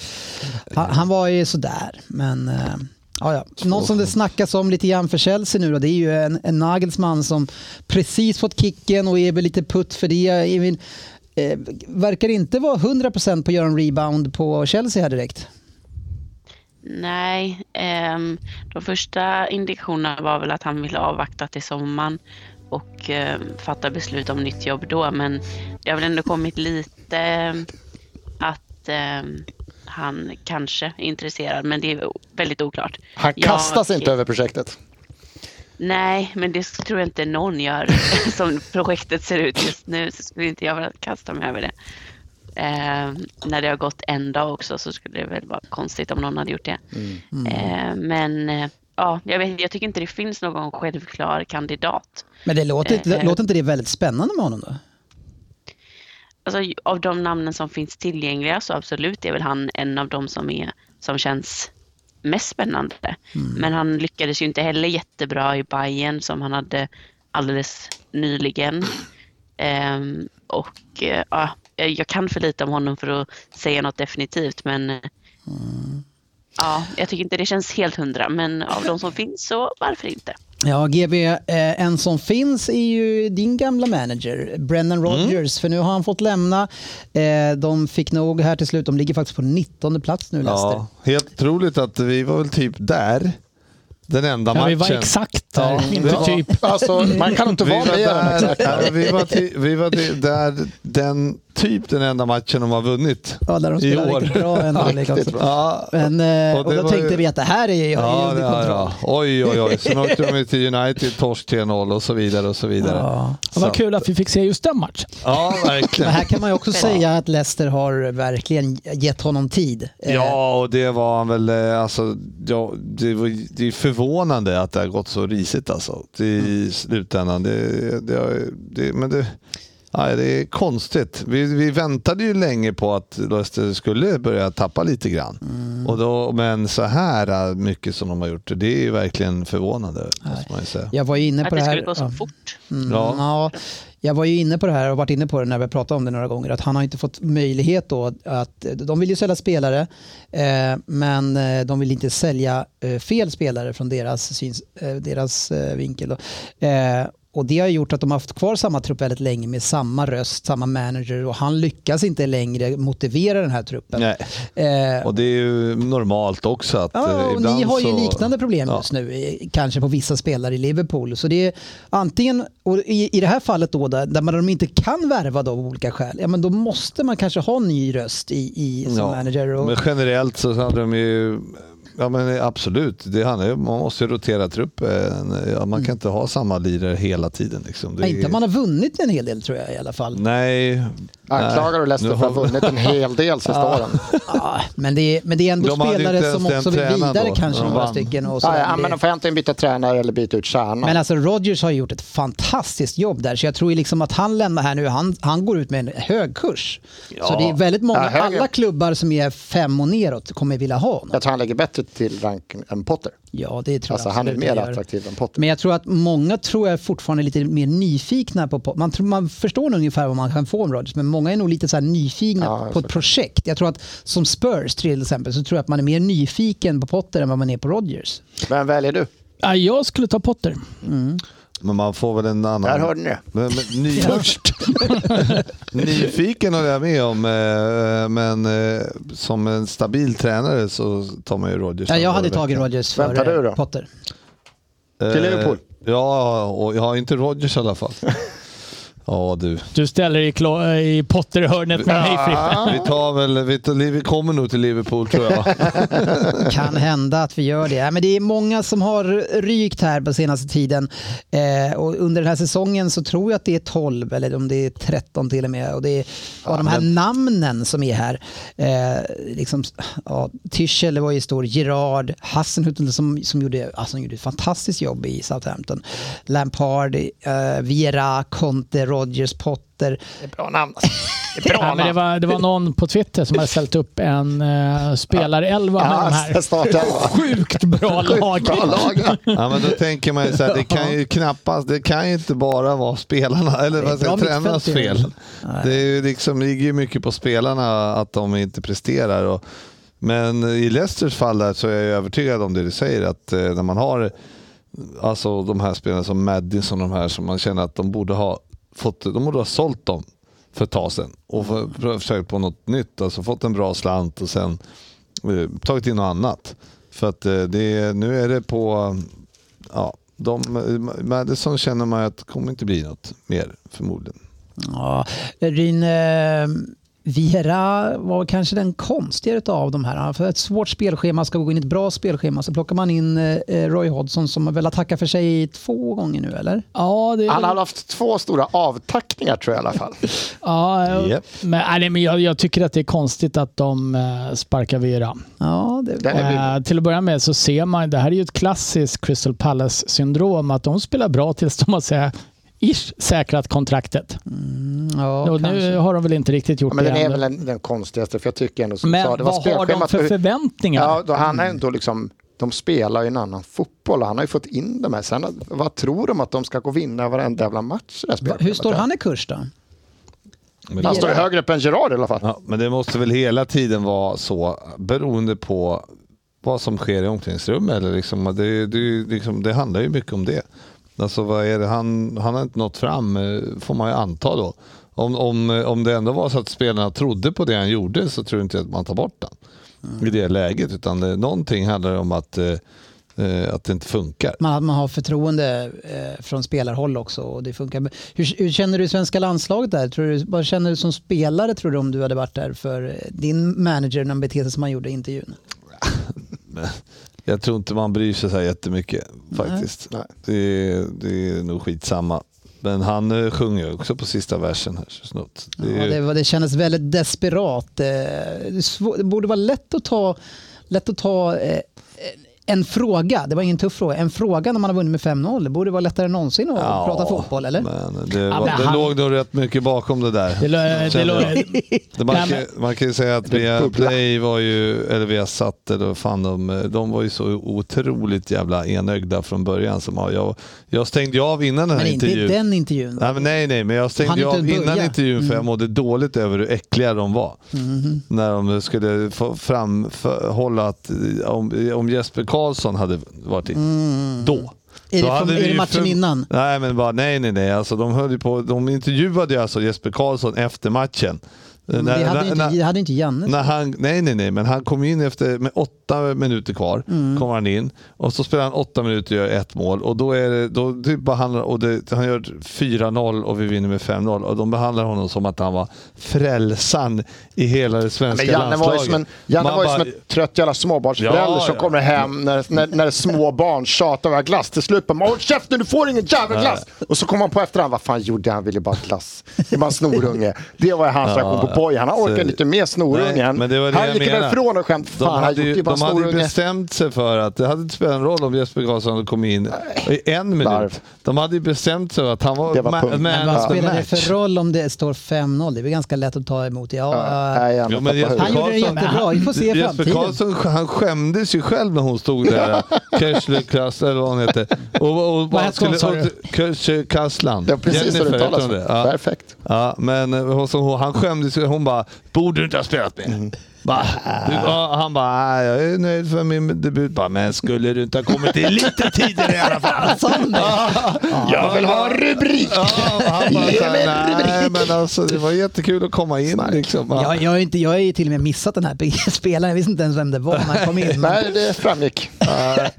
Han, han var ju sådär. Men eh, ja, ja. någon som det snackas om lite grann för Chelsea nu då, det är ju en, en Nagelsmann som precis fått kicken och är väl lite putt för det. Emil, eh, verkar inte vara 100% på att göra en rebound på Chelsea här direkt. Nej, ehm, de första indikationerna var väl att han ville avvakta till sommaren och eh, fatta beslut om nytt jobb då. Men det har väl ändå kommit lite eh, att ehm, han kanske är intresserad, men det är väldigt oklart. Han Jag- kastas inte över projektet. Nej, men det tror jag inte någon gör. [LAUGHS] Som projektet ser ut just nu så skulle inte jag vilja kasta mig över det. Eh, när det har gått en dag också så skulle det väl vara konstigt om någon hade gjort det. Eh, men eh, ja, jag, vet, jag tycker inte det finns någon självklar kandidat. Men det låter, inte- Eh, låter inte det väldigt spännande med honom då? Alltså, av de namnen som finns tillgängliga så absolut är väl han en av de som, är, som känns mest spännande. Men han lyckades ju inte heller jättebra i Bayern som han hade alldeles nyligen. Ehm, och eh, ja, jag kan för lite om honom för att säga något definitivt men eh, ja, jag tycker inte det känns helt hundra men av de som finns så varför inte? Ja, GB, eh, en som finns är ju din gamla manager, Brennan Rodgers. För nu har han fått lämna. Eh, de fick nog här till slut, de ligger faktiskt på 19 plats nu, Leicester. Ja, helt otroligt att vi var väl typ där. Den enda Ja, matchen. vi var exakt där, Ja, inte vi var- typ. [LAUGHS] Alltså, man kan inte Vi vara var, mer än där, ja, vi var, till, vi var till, där den typ den enda matchen de har vunnit. Ja, där de I spelar år. riktigt bra en halvlek också. Ja, Men, eh, Och och då var tänkte ju- vi att det här är ju Ja, under ja, kontroll. ja. Oj, oj, oj. Sen åkte de till United, torsk 3-0 och så vidare och så vidare. Ja. Var kul att vi fick se just den matchen. Ja, Men verkligen. här kan man ju också säga att Leicester har verkligen gett honom tid. Eh, Ja, och det var han väl, eh, alltså, ja, det, var, det är förvånande att det har gått så risigt alltså, i slutändan. Det, det, det, men det, Ja, det är konstigt. Vi, vi väntade ju länge på att Leicester skulle börja tappa lite grann. Mm. Och då, men så här äh, mycket som de har gjort, det är ju verkligen förvånande. Måste man ju säga. Jag var ju inne Att på det det här. skulle gå så fort. Mm, Ja. ja. jag var ju inne på det här och varit inne på det när vi pratade om det några gånger. Att han har inte fått möjlighet då att, de vill ju sälja spelare eh, men eh, de vill inte sälja eh, fel spelare från deras, syns, eh, deras eh, vinkel. Då. Och det har gjort att de har haft kvar samma trupp väldigt länge med samma röst, samma manager och han lyckas inte längre motivera den här truppen. Nej. Eh, Och det är ju normalt också att Ja, eh, och ni har ju så... liknande problem Ja. just nu, eh, kanske på vissa spelare i Liverpool. Så det är antingen, och i, i det här fallet då, där, där man de inte kan värva då av olika skäl, ja men då måste man kanske ha ny röst i, i, som Ja, manager. Och, Men generellt så hade de ju Ja men absolut, det handlar ju, man måste ju rotera truppen. Ja, man kan inte ha samma lirare hela tiden. Liksom. Det Ja, inte är- om man har vunnit en hel del tror jag i alla fall. Nej. Anklagar du Leicester för att ha har- vunnit en hel del sista åren? Ja, men, det är, men det är ändå De spelare som också vill vidare då, kanske några stycken. Och så. Ja, ja, men de får antingen byta tränare eller byta ut stjärnan. Men alltså Rodgers har gjort ett fantastiskt jobb där så jag tror liksom att han lämnar här nu, han, han går ut med en hög kurs. Så det är väldigt många, Ja, alla klubbar som är fem och neråt kommer vilja ha honom. Jag tror han ligger bättre till rank än Potter. Ja, det tror Alltså jag han är mer attraktiv än Potter. Men jag tror att många tror jag fortfarande är lite mer nyfikna på på- man, tror, man förstår nog ungefär vad man kan få om Rodgers men många är nog lite så här nyfikna Ja, på ett projekt. Jag tror att som Spurs till exempel så tror jag att man är mer nyfiken på Potter än vad man är på Rodgers. Vem väljer du? Ja, jag skulle ta Potter. Men man får väl en annan... Där hörde ni det. Men, men, ny... [LAUGHS] Nyfiken håller jag med om, eh, men eh, som en stabil tränare så tar man ju Rodgers. Ja, jag hade tagit Rodgers före du då? Potter. Eh, Till Liverpool? Ja, och jag har inte Rodgers i alla fall. [LAUGHS] Ja du. Du ställer dig i, klo- i Potter-hörnet med mig Frippe. Vi tar väl, vi, tar, vi kommer nog till Liverpool tror jag. [LAUGHS] Kan hända att vi gör det. Ja, Men det är många som har rykt här på senaste tiden. Eh, och under den här säsongen så tror jag att det är 12 eller om det är 13 till och med. Och det är av de här namnen som är här. Eh, liksom, ja, Tyschel var ju stor, Gerard, Hassenhüttl som, som gjorde, alltså, som gjorde ett fantastiskt jobb i Southampton. Lampard, eh, Viera, Conte, Rodgers, Potter. Det är bra namn. alltså. Det är bra [LAUGHS] Ja, men det, namn. var, det var någon på Twitter som hade ställt upp en uh, spelarelva med de Ja, här startelva. sjukt bra lag. Bra lag. Ja, men då tänker man ju så här, det kan ju knappast, det kan ju inte bara vara spelarna, eller vad säger tränarnas fel. Det är ju liksom, ligger ju mycket på spelarna att de inte presterar. Och, men i Leicesters fall där så är jag övertygad om det du säger, att eh, när man har alltså de här spelarna som Madison och de här som man känner att de borde ha fått, de borde ha sålt dem för ett tag sedan och för, försökt på något nytt, alltså fått en bra slant och sen eh, tagit in något annat. För att eh, det, nu är det på, ja, de, Madison känner man att det kommer inte bli något mer förmodligen. Ja, Ryn, eh, eh, Viera var kanske den konstigare av de här. Fått ett svårt spelschema, ska gå in i ett bra spelschema. Så plockar man in eh, Roy Hodgson som väl har tackat för sig två gånger nu eller? Ja, det, Han har haft två stora avtackningar tror jag i alla fall. [LAUGHS] ja, Japp. men, nej, men jag, jag tycker att det är konstigt att de uh, sparkar Vera. Ja, det, är Eh, till att börja med så ser man, det här är ju ett klassiskt Crystal Palace-syndrom, att de spelar bra tills de har ish, säkrat kontraktet. ja och kanske. nu har de väl inte riktigt gjort Ja, men det den är väl den, den konstigaste för jag tycker ändå som Men sa, det var vad har de för förväntningar? Ja, då han är ändå liksom, de spelar ju en annan fotboll och han har ju fått in de här. Sen, vad tror de att de ska gå och vinna varenda jävla match? Hur står han i kurs då? Men, Han står ju högre upp än Gerard i alla fall. ja, men det måste väl hela tiden vara så beroende på vad som sker i omklädningsrummet. Eller liksom, det, det, liksom, det handlar ju mycket om det. Alltså vad är det? Han, han har inte nått fram, eh, får man ju anta då. Om, om, om det ändå var så att spelarna trodde på det han gjorde så tror jag inte att man tar bort den i det läget. Utan det, någonting handlar om att, eh, eh, att det inte funkar. Man, man har förtroende eh, från spelarhåll också och det funkar. Hur, hur känner du i svenska landslaget där? Tror du, vad känner du som spelare tror du om du hade varit där för eh, din manager när han betedde sig som han gjorde i intervjun? [LAUGHS] [LAUGHS] Jag tror inte man bryr sig så här jättemycket faktiskt. Nej. Det, är, det är nog skitsamma. Men han eh, sjunger ju också på sista versen här. Så snott. Det är Ja, det, var- det kändes väldigt desperat. Eh, det borde vara lätt att ta, lätt att ta eh, En fråga, det var ingen tuff fråga, en fråga när man har vunnit med 5-0. Det borde vara lättare än någonsin att Ja, prata fotboll, eller? Men det, Ja, var, men det han- låg nog rätt mycket bakom det där. Det, det, [LAUGHS] Det man, Nej, kan, man kan ju säga att. Play var ju, eller via satt eller fan de, de var ju så otroligt jävla enögda från början. Som jag, jag stängde av innan den här Men inte intervjun. den intervjun. Nej, men nej, nej, men jag stängde inte av börja. innan intervjun för Mm. jag mådde dåligt över hur äckliga de var. Mhm. När de skulle få framhålla att om, om Jesper Karlsson hade varit då. Mm. Är Då det, hade från, är det matchen för- innan? Nej, men bara, nej, nej, nej. Alltså, de, höll på, de intervjuade ju alltså Jesper Karlsson efter matchen. Men När- det hade, när- inte, när- hade inte Janne. när han, nej, nej, nej, men han kom in efter med åtta minuter kvar. Mm. Kommer han in och så spelar han åtta minuter och gör ett mål. Och då är det, då typ behandlar, och det, han gör 4-0 och vi vinner med 5-0. Och de behandlar honom som att han var frälsaren i hela det svenska Men Janne var ju landslaget. som en, Janne Man var ju bara- som en trött jävla småbarnsförälder Ja, som ja. kommer hem när, när, när små barn tjatar över glass. Till slut bara “Håll käften, du får ingen jävla glass!” Och så kommer han på efterhand, vad fan gjorde han? Han ville bara glass. Det var en snorunge. Det var hans reaktion på Bojan. Orkade Så- inte med snorungen. Nej, men det var det han gick menar. därifrån och skämt De “Fan, han hade, ju, de hade ju snorunge”. bestämt sig för att det hade inte spelat någon roll om Jesper Karlsson hade kommit in i en minut. Varv. De hade ju bestämt sig att han var, var ma- man vad spelar det för roll om det står 5-0? Det är väl ganska lätt att ta emot. Ja, Ja, ja. nej, Janne Jo, men Jesper. Han gjorde det jättebra. Vi får se i Jesper framtiden. Karlsson han skämdes ju själv när hon stod där, [LAUGHS] Kersleklass eller vad hon hette. Och, och, du? Kersle-Kasslan. Det var precis så det Jennifer uttalas. Ja. Perfekt. Ja, men eh, hon, han skämdes ju. Hon bara, borde du inte ha spelat med? Mm. Bara, du, ja, han bara, "Nej, jag är nöjd för min debut. Bara, men skulle du inte ha kommit in lite tidigare i alla fall? Jag vill ha rubrik! Ja, han bara, så nej rubrik." men alltså det var jättekul att komma in. Liksom. Ja. Jag, jag, har inte, jag har ju till och med missat den här [LAUGHS] spelaren. Jag visste inte ens vem det var när han kom in. Men Nej, det framgick. [LAUGHS]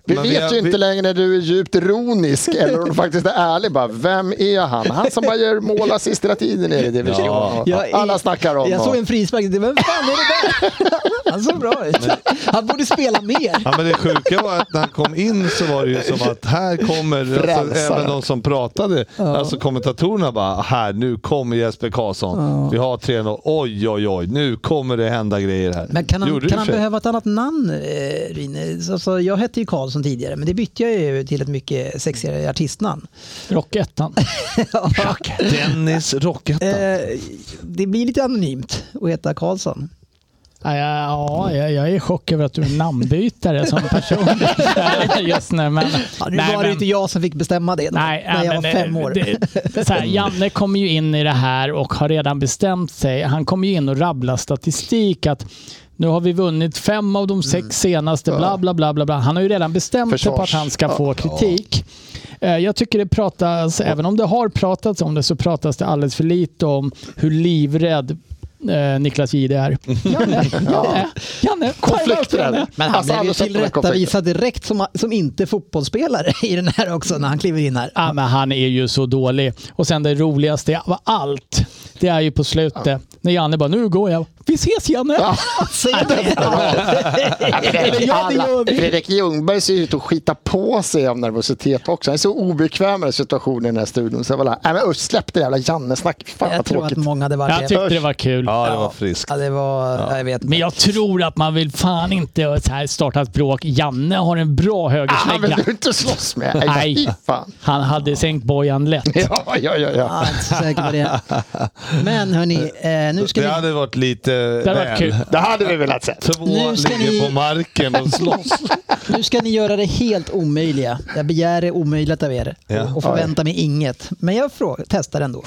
Vi vet vi har- ju inte vi- längre när du är djupt ironisk [LAUGHS] eller om du faktiskt är ärlig. Bara, vem är han? Han som bara gör mål assist hela tiden i division. Ja. Alla snackar om Jag såg en frispark. Det var, Vem fan är det där? [LAUGHS] Han såg bra ut. Han borde spela mer. Ja, men det sjuka var att när han kom in så var det ju som att här kommer, alltså, även de som pratade, alltså kommentatorerna bara, här nu kommer Jesper Karlsson. Vi har 3-0, oj oj oj, nu kommer det hända grejer här. Men kan han, Gjorde kan han sig. behöva ett annat namn, eh, Rine? Alltså, jag hette ju Karlsson tidigare, men det bytte jag ju till ett mycket sexigare artistnamn. Rockettan. [LAUGHS] Dennis Rocketta. Eh, det blir lite anonymt att heta Karlsson. Ja, ja, jag, jag är i chock över att du är namnbytare som person [LAUGHS] just nu. Men, Ja, nu nej, var det men- inte jag som fick bestämma det då, Nej, när ja, jag var men, fem eh, år. Det, så här, Janne kommer ju in i det här och har redan bestämt sig. Han kommer ju in och rabblar statistik att nu har vi vunnit fem av de sex Mm. senaste, bla bla bla. bla, bla. Han har ju redan bestämt sig på att Försvars. han ska Ja. få kritik. Eh, Jag tycker det pratas, även om det har pratats om det, så pratas det alldeles för lite om hur livrädd eh, Niklas Jihde är. [LAUGHS] Janne, Janne, Janne, Konflikträdd. Men han Alltså, blev ju tillrättavisad direkt som, som inte fotbollsspelare [LAUGHS] i den här också när han kliver in här. Ja, men han är ju så dålig. Och sen det roligaste av allt, det är ju på slutet när Janne bara “nu går jag”. Vi ses Janne! Ja. [LAUGHS] [LAUGHS] Ja, vi. Fredrik Ljungberg ser ut att skita på sig av nervositet också. Han är så obekväm med situationen i den här studion. Så jag var där, nej men usch, släpp det jävla Janne-snack. Fan Jag vad tror att tråkigt. många hade varit Jag tyckte det var kul. Ja, det var friskt. Ja, det var... Jag vet. Men jag tror att man vill fan inte så här starta ett bråk. Janne har en bra Ah, Han högerslägga. vill du inte slåss med. Nej, Nej. Han hade sänkt bojan lätt. Ja, ja, ja. ja. Jag är inte så säker på det. [LAUGHS] Men hörni, eh, nu ska Det ni... hade varit lite hade varit väl. kul. Det hade vi velat se. Två Nu ska ligger ni- på marken och slåss. [LAUGHS] Nu ska ni göra det helt omöjliga. Jag begär det omöjligt av er Ja. och förväntar mig inget. Men jag frå- testar ändå.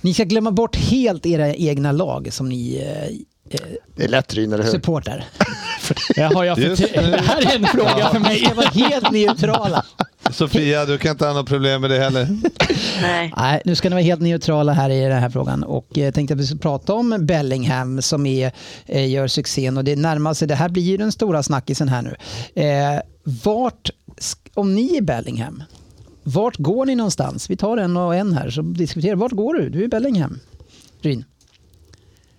Ni ska glömma bort helt era egna lag som ni eh, Det är lätt Ryn, eller hur? supportar. [LAUGHS] Jag har jag för Just det [LAUGHS] här är en fråga för Ni mig. ska vara helt neutrala. Sofia, du kan inte ha något problem med det heller. [LAUGHS] Nej. Nej, nu ska ni vara helt neutrala här i den här frågan och eh, tänkte att vi ska prata om Bellingham som är, eh, gör succén och det närmar sig, det här blir ju den stora snackisen här nu. Eh, vart, om ni är Bellingham, vart går ni någonstans? Vi tar en och en här så diskuterar Vart går du? Du är Bellingham. Ryn,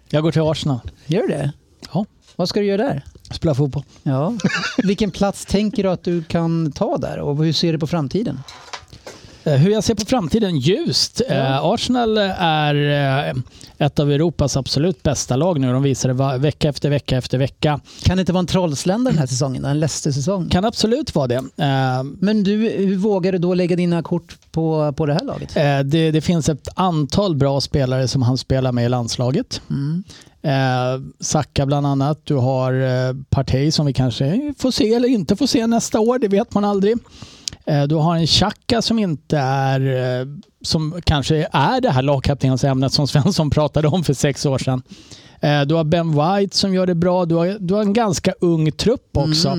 Jag går till Arsenal. gör du det? Ja. Vad ska du göra där? Spela fotboll. Ja. Vilken plats tänker du att du kan ta där och hur ser du på framtiden? Eh, Hur jag ser på framtiden? Ljust. Eh, Arsenal är eh, ett av Europas absolut bästa lag nu. De visar det vecka efter vecka efter vecka. Kan det inte vara en trollslända den här säsongen? En Leicester-säsong? Kan absolut vara det. Men du, hur vågar du då lägga dina kort på, på det här laget? Det, det finns ett antal bra spelare som han spelar med i landslaget. Eh, Saka bland annat. Du har eh, Partey som vi kanske får se eller inte får se nästa år. Det vet man aldrig. Eh, du har en Xhaka som inte är eh, som kanske är det här lagkaptensämnet som [LAUGHS] Svensson pratade om för sex år sedan. Eh, Du har Ben White som gör det bra. Du har, du har en ganska ung trupp också.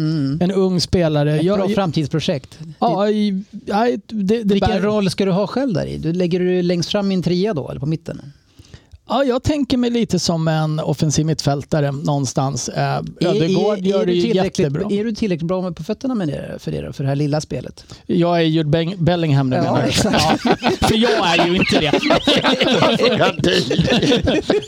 En ung spelare. Ett Jag- bra framtidsprojekt. ja, i- det, det Vilken bär- roll ska du ha själv där i? Du lägger du längst fram i en trea då, eller på mitten? Ja, jag tänker mig lite som en offensiv mittfältare någonstans. Eh, Ödegaard gör det du ju tillräckligt, jättebra. är du tillräckligt bra med på fötterna med det, för, det, för det här lilla spelet? Jag är Jude Beng- Bellingham nu Ja, menar exakt. Ja, för jag är ju inte det. [LAUGHS]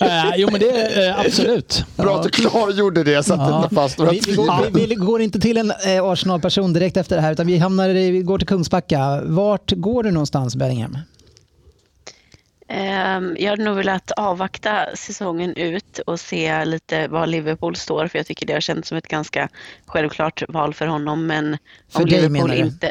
Eh, jo men det är eh, absolut. Bra att du klargjorde det så att det inte fast Vi, vi, går, vi, vi går inte till en eh, Arsenal-person direkt efter det här utan vi, hamnar, vi går till Kungsbacka. Vart går du någonstans Bellingham? Ehm, Jag hade nog velat avvakta säsongen ut och se lite var Liverpool står för jag tycker det har känts som ett ganska självklart val för honom. Men För om dig, Liverpool menar du? inte...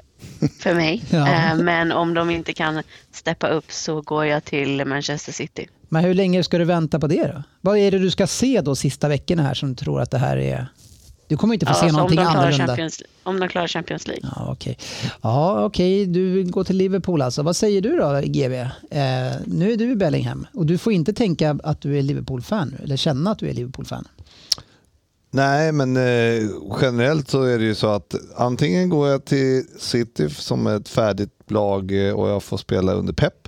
För mig. [LAUGHS] Ja. Ehm, Men om de inte kan steppa upp så går jag till Manchester City. Men hur länge ska du vänta på det då? Vad är det du ska se då sista veckorna här som du tror att det här är... Du kommer inte få se så om, någonting klarar annorlunda. Champions, om de klarar Champions League. Ja, okej. Ja, okej. Du går till Liverpool alltså. Vad säger du då, GB? Eh, nu är du i Bellingham och du får inte tänka att du är Liverpool-fan eller känna att du är Liverpool-fan. Nej, men eh, generellt så är det ju så att antingen går jag till City som ett färdigt lag eh, och jag får spela under Pep.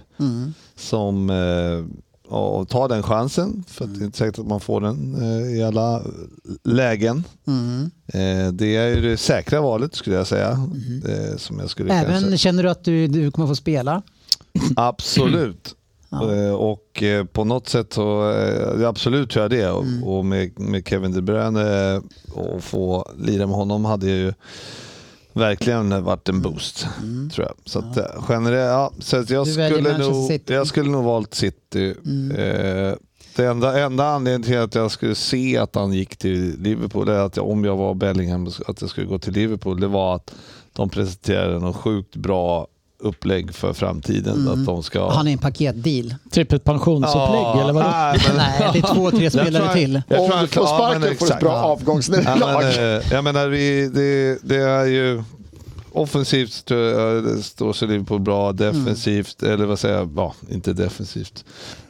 Som eh, och tar den chansen, för det är inte säkert att man får den eh, i alla lägen. Eh, det är ju det säkra valet skulle jag säga. Eh, som jag skulle Även kanske... känner du att du, du kommer få spela? [CLEARS THROAT] Absolut. Ja. Och på något sätt så absolut tror jag det. Och, Mm. och med, med Kevin De Bruyne och få lira med honom hade ju verkligen varit en boost. Tror jag. Så att, eh, generellt, ja, så att jag, Mm. Skulle nog, City. jag skulle nog valt City. Mm. Eh, det enda, enda anledningen till att jag skulle se att han gick till Liverpool, eller att jag, om jag var Bellingham, att jag skulle gå till Liverpool, det var att de presenterade något sjukt bra upplägg för framtiden. Att de ska... Han är en paketdeal. Trippelt pensionsupplägg eller vadå? nej, men- Nej, det är två, tre Jag spelare han- till. jag Om tror han- du får ja, sparken men får du ett exakt. bra Ja. avgångsnederlag. Ja, men, eh, jag menar, vi, det, det är ju offensivt jag, det står sig Liverpool bra, defensivt, eller vad säger jag, ja, inte defensivt.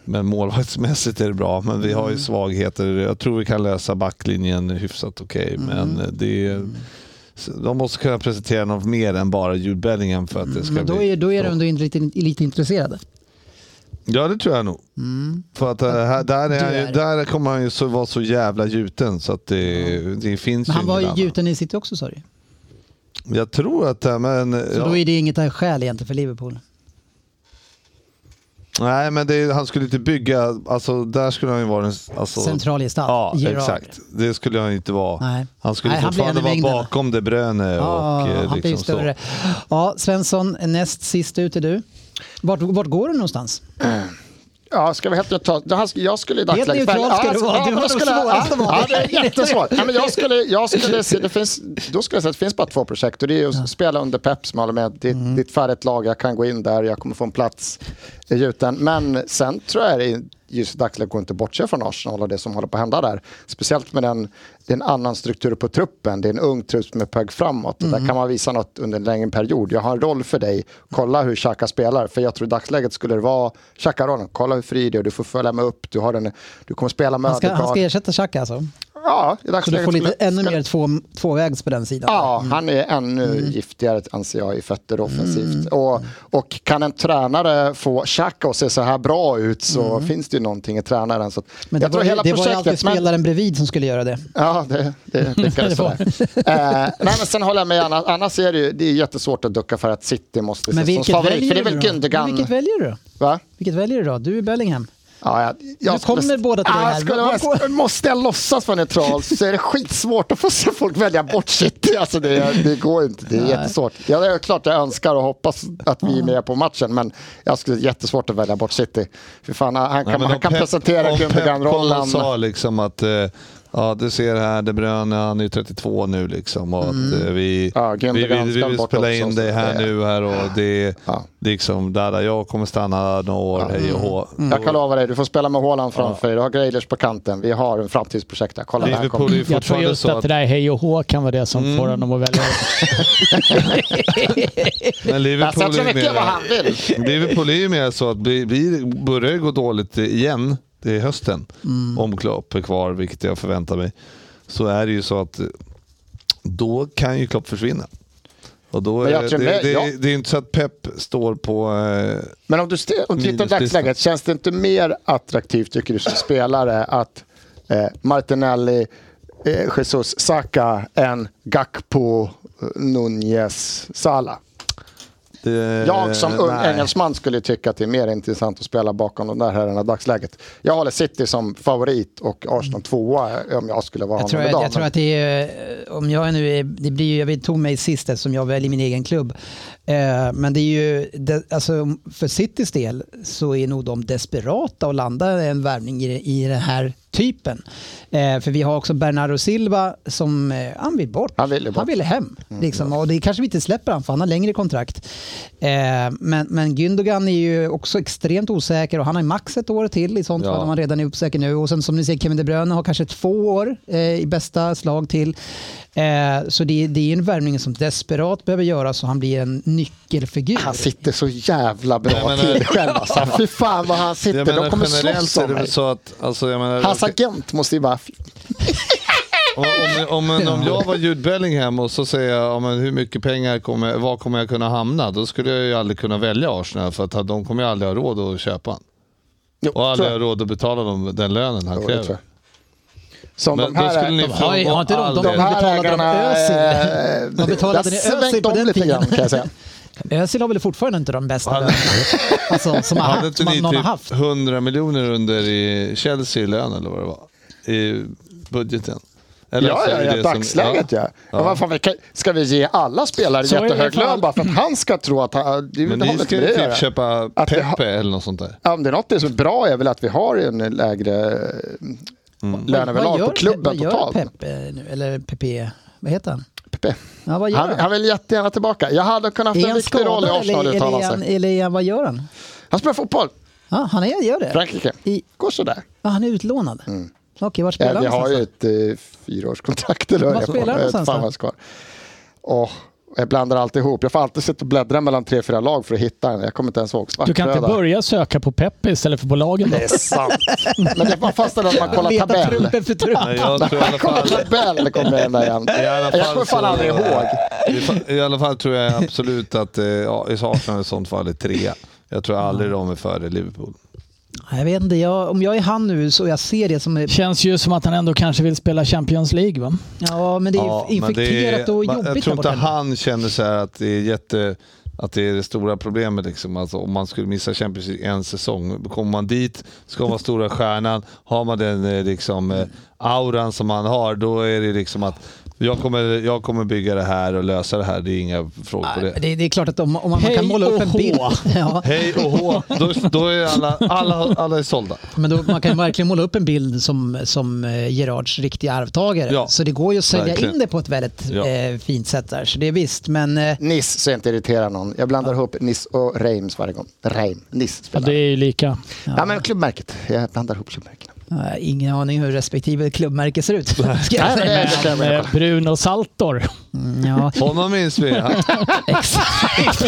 Men målvaktsmässigt är det bra, men vi har ju svagheter. Jag tror vi kan lösa backlinjen hyfsat okej, men eh, det är, så de måste kunna presentera något mer än bara Jude Bellingham för att det ska Men då bli är, då är de ändå lite, lite intresserade. Ja, det tror jag nog. För att eh, här, där, är, är. där kommer han ju så, vara så jävla gjuten så att det, det finns Men ju han var ju gjuten i City också sa du. Jag tror att men... Så ja. då är det inget skäl egentligen för Liverpool. Nej, men det, han skulle inte bygga, alltså där skulle han ju vara en... Alltså, Central gestalt. Ja, Gerrard. exakt. Det skulle han inte vara. Nej. Han skulle Nej, han fortfarande i vara bakom De Bruyne Ja, och eh, han blir liksom större. så. Ja, Svensson, näst sist ut är du. Vart, vart går du någonstans? [CLEARS THROAT] Ja, ska vi helt neutralt? Jag skulle i dagsläget... neutralt ska Ja, du vara. ja, Du har då det skulle- svårast ja, vara. Ja, det är [LAUGHS] jättesvårt. Ja, men jag skulle, jag skulle se, det finns, då skulle jag säga att det finns bara två projekt och det är att spela under Pep som håller med. Ditt, Mm. ditt färdigt lag, jag kan gå in där, jag kommer få en plats i gjuten. Men sen tror jag det är just i dagsläget går inte bortse från Arsenal och det som håller på att hända där. Speciellt med den, det är en annan struktur på truppen, det är en ung trupp som är på väg framåt. Mm. Där kan man visa något under en längre period. Jag har en roll för dig, kolla hur Xhaka spelar. För jag tror i dagsläget skulle det vara Xhaka-rollen, kolla hur fri du är, du får följa med upp, du, har en, du kommer spela med Han ska, han ska ersätta Xhaka alltså? Ja, Så du får lite, skulle- ännu mer två, tvåvägs på den sidan? Ja, han är ännu giftigare anser jag i fötter offensivt. Och, och kan en tränare få Xhaka att se så här bra ut så finns det ju någonting i tränaren. Så Men det var, hela det var ju alltid men- spelaren bredvid som skulle göra det. Ja, det, det [LAUGHS] lyckades sådär. eh, nej, men sen håller jag med, annars, annars är det ju det är jättesvårt att ducka för att City måste Men ses som favorit. väljer För det är väl då? Men Vilket väljer du då? va? Vilket väljer du då? Du är Bellingham. Ja, jag, jag Nu kommer båda till Ja, här. skulle vara- måste jag låtsas vara neutral så är det skitsvårt att få se folk välja bort City. [LAUGHS] Alltså det, det går inte, det är jättesvårt. Ja, det är klart jag önskar och hoppas att vi är med på matchen men jag skulle jättesvårt att välja bort City. För fan, han Nej, kan, men han kan Pep- presentera om Pep Gundogan-rollen. och sa liksom att eh, ja, du ser här, De Bruyne, han är ju 32 nu liksom och att eh, vi, Mm. Ja, vi, vi, vi vill spela in dig här det- nu här och det Ja. liksom, där, jag kommer stanna några år, hej och hå. Jag kan lova dig, du får spela med Haaland framför dig. Du har Grealish på kanten. Vi har en framtidsprojekt där. Kolla, där Liverpool kommer. är ju Jag tror just så att att det där hej och hå kan vara det som får honom att välja. [LAUGHS] Men Liverpool är, mycket mer, vad han vill. Liverpool är ju mer så att vi, vi börjar gå dåligt igen till hösten. Mm. Om är kvar, vilket jag förväntar mig. Så är det ju så att eh, då kan ju Klopp försvinna. Och då är, det, det, med- det, ja. det är inte så att Pep står på... Eh, Men om du, om du tittar på dagsläget, känns det inte mer attraktivt tycker du som spelare att eh, Martinelli, eh, Jesus, Saka än Gakpo, eh, Nunez, Salah? Det, Jag som ung nej. engelsman skulle tycka att det är mer intressant att spela bakom de där herrarna i dagsläget. Jag håller City som favorit och Arsenal tvåa om jag skulle vara Jag tror, honom att, idag. jag tror men- att det är, eh, om jag nu är, det blir ju, jag tog mig sist eftersom jag väljer min egen klubb. Eh, men det är ju, det, alltså för Citys del så är nog de desperata att landa en värvning i, i den här typen. Eh, för vi har också Bernardo Silva som, eh, han vill bort. Han ville bort. Han ville hem. Liksom. Och det kanske vi inte släpper han för han har längre kontrakt. Eh, men, men Gündogan är ju också extremt osäker och han har max ett år till i sånt Ja. fall om han redan är osäker nu. Och sen som ni ser Kevin De Bruyne har kanske två år eh, i bästa slag till. Eh, så det, det är en värvning som desperat behöver göras så han blir en nyckelfigur. Han sitter så jävla bra Jag menar- till själv. Alltså. Fy fan vad han sitter. Jag De menar, kommer generellt slåss om mig. så att... Alltså, jag menar, Hans agent måste ju bara... Om, om, om, om jag var Jude Bellingham och så säger jag ja, men hur mycket pengar kommer, var kommer jag kunna hamna? Då skulle jag ju aldrig kunna välja Arsenal för att de kommer ju aldrig ha råd att köpa. Jo, Och aldrig ha råd att betala dem den lönen han Jo, det tror kräver. Som Men de då här, ni de har har inte de- de- det. de här betalade de ägarna... Özil? eh, Vad betalade det ni har Özil på den lite tiden? grann kan jag säga. [LAUGHS] Özil har väl fortfarande inte de bästa lönerna alltså, som, har, Hade haft- inte ni någon har typ haft. 100 miljoner under i Chelsea i lön eller vad det var? I budgeten? Eller Ja, ja, det ja, det dagsläget ja. ja. Ja. fan, ska vi ge alla spelare Så det jättehög lön bara för att han ska tro att han... Det, Men det har ni ska inte ju det typ köpa Pepe har- eller något sånt där. Ja, om det är något som är bra är väl att vi har en lägre mm. löneöverlag på klubben vad gör totalt. Pep eh, nu? Eller Pepe? Vad heter han? Pepe. Ja, vad gör Han, han? han vill jättegärna tillbaka. Jag hade kunnat haft en viktig roll i Arsenal eller, eller, är han, sig. eller vad gör han? Han spelar fotboll. Ja, han är, gör det? Frankrike. I, Går sådär. ja, han är utlånad? Okej, vart spelar Ja, vi han har ju ett eh, fyraårskontrakt. Eller vad Var spelar han någonstans fan. Åh, jag blandar alltid ihop. Jag får alltid sitta och bläddra mellan tre, fyra lag för att hitta en. Jag kommer inte ens ihåg. Du kan inte Svartröda. börja söka på Peppe istället för på lagen då? Det är sant. Men det var fast att man kollar tabell. trumpen för trump. Nej, jag tror i alla Kolla fall... tabell kommer jag där igen. Jag kommer fan aldrig ihåg. I, I alla fall tror jag absolut att eh, ja, i Arsenal i sånt fall är trea. Jag tror aldrig de är före Liverpool. Jag vet inte, jag, om jag är han nu så jag ser det som... Känns ju som att han ändå kanske vill spela Champions League va? ja, men det är Ja, infekterat det är- och jobbigt Jag tror där inte borta. han känner så här att det är jätte att det är det stora problemet. Liksom. Alltså, om man skulle missa Champions League en säsong, kommer man dit, ska man vara stora stjärnan, har man den eh, liksom, eh, auran som man har, då är det liksom att jag kommer, jag kommer bygga det här och lösa det här. Det är inga frågor på det. Det, det är klart att om, om man, Hej kan måla upp en hå. bild. [LAUGHS] Ja, Hej och hå, då, då är alla, alla, alla är sålda. men då, man kan verkligen måla upp en bild som, som eh, Gerards riktiga arvtagare. Ja, så det går ju att sälja verkligen. in det på ett väldigt Ja. eh, fint sätt där. Så det är visst, men eh, Nice så jag inte irriterar någon. Jag blandar ihop Nice och Reims varje gång. Reim. Ja, spelar. det är ju lika. Ja. men klubbmärket. Jag blandar ihop klubbmärkena. Jag har ingen aning hur respektive klubbmärke ser ut. [LAUGHS] Men, eh, Bruno Saltor. Mm, Ja, [LAUGHS] Honom minns vi. Han, [LAUGHS] exakt.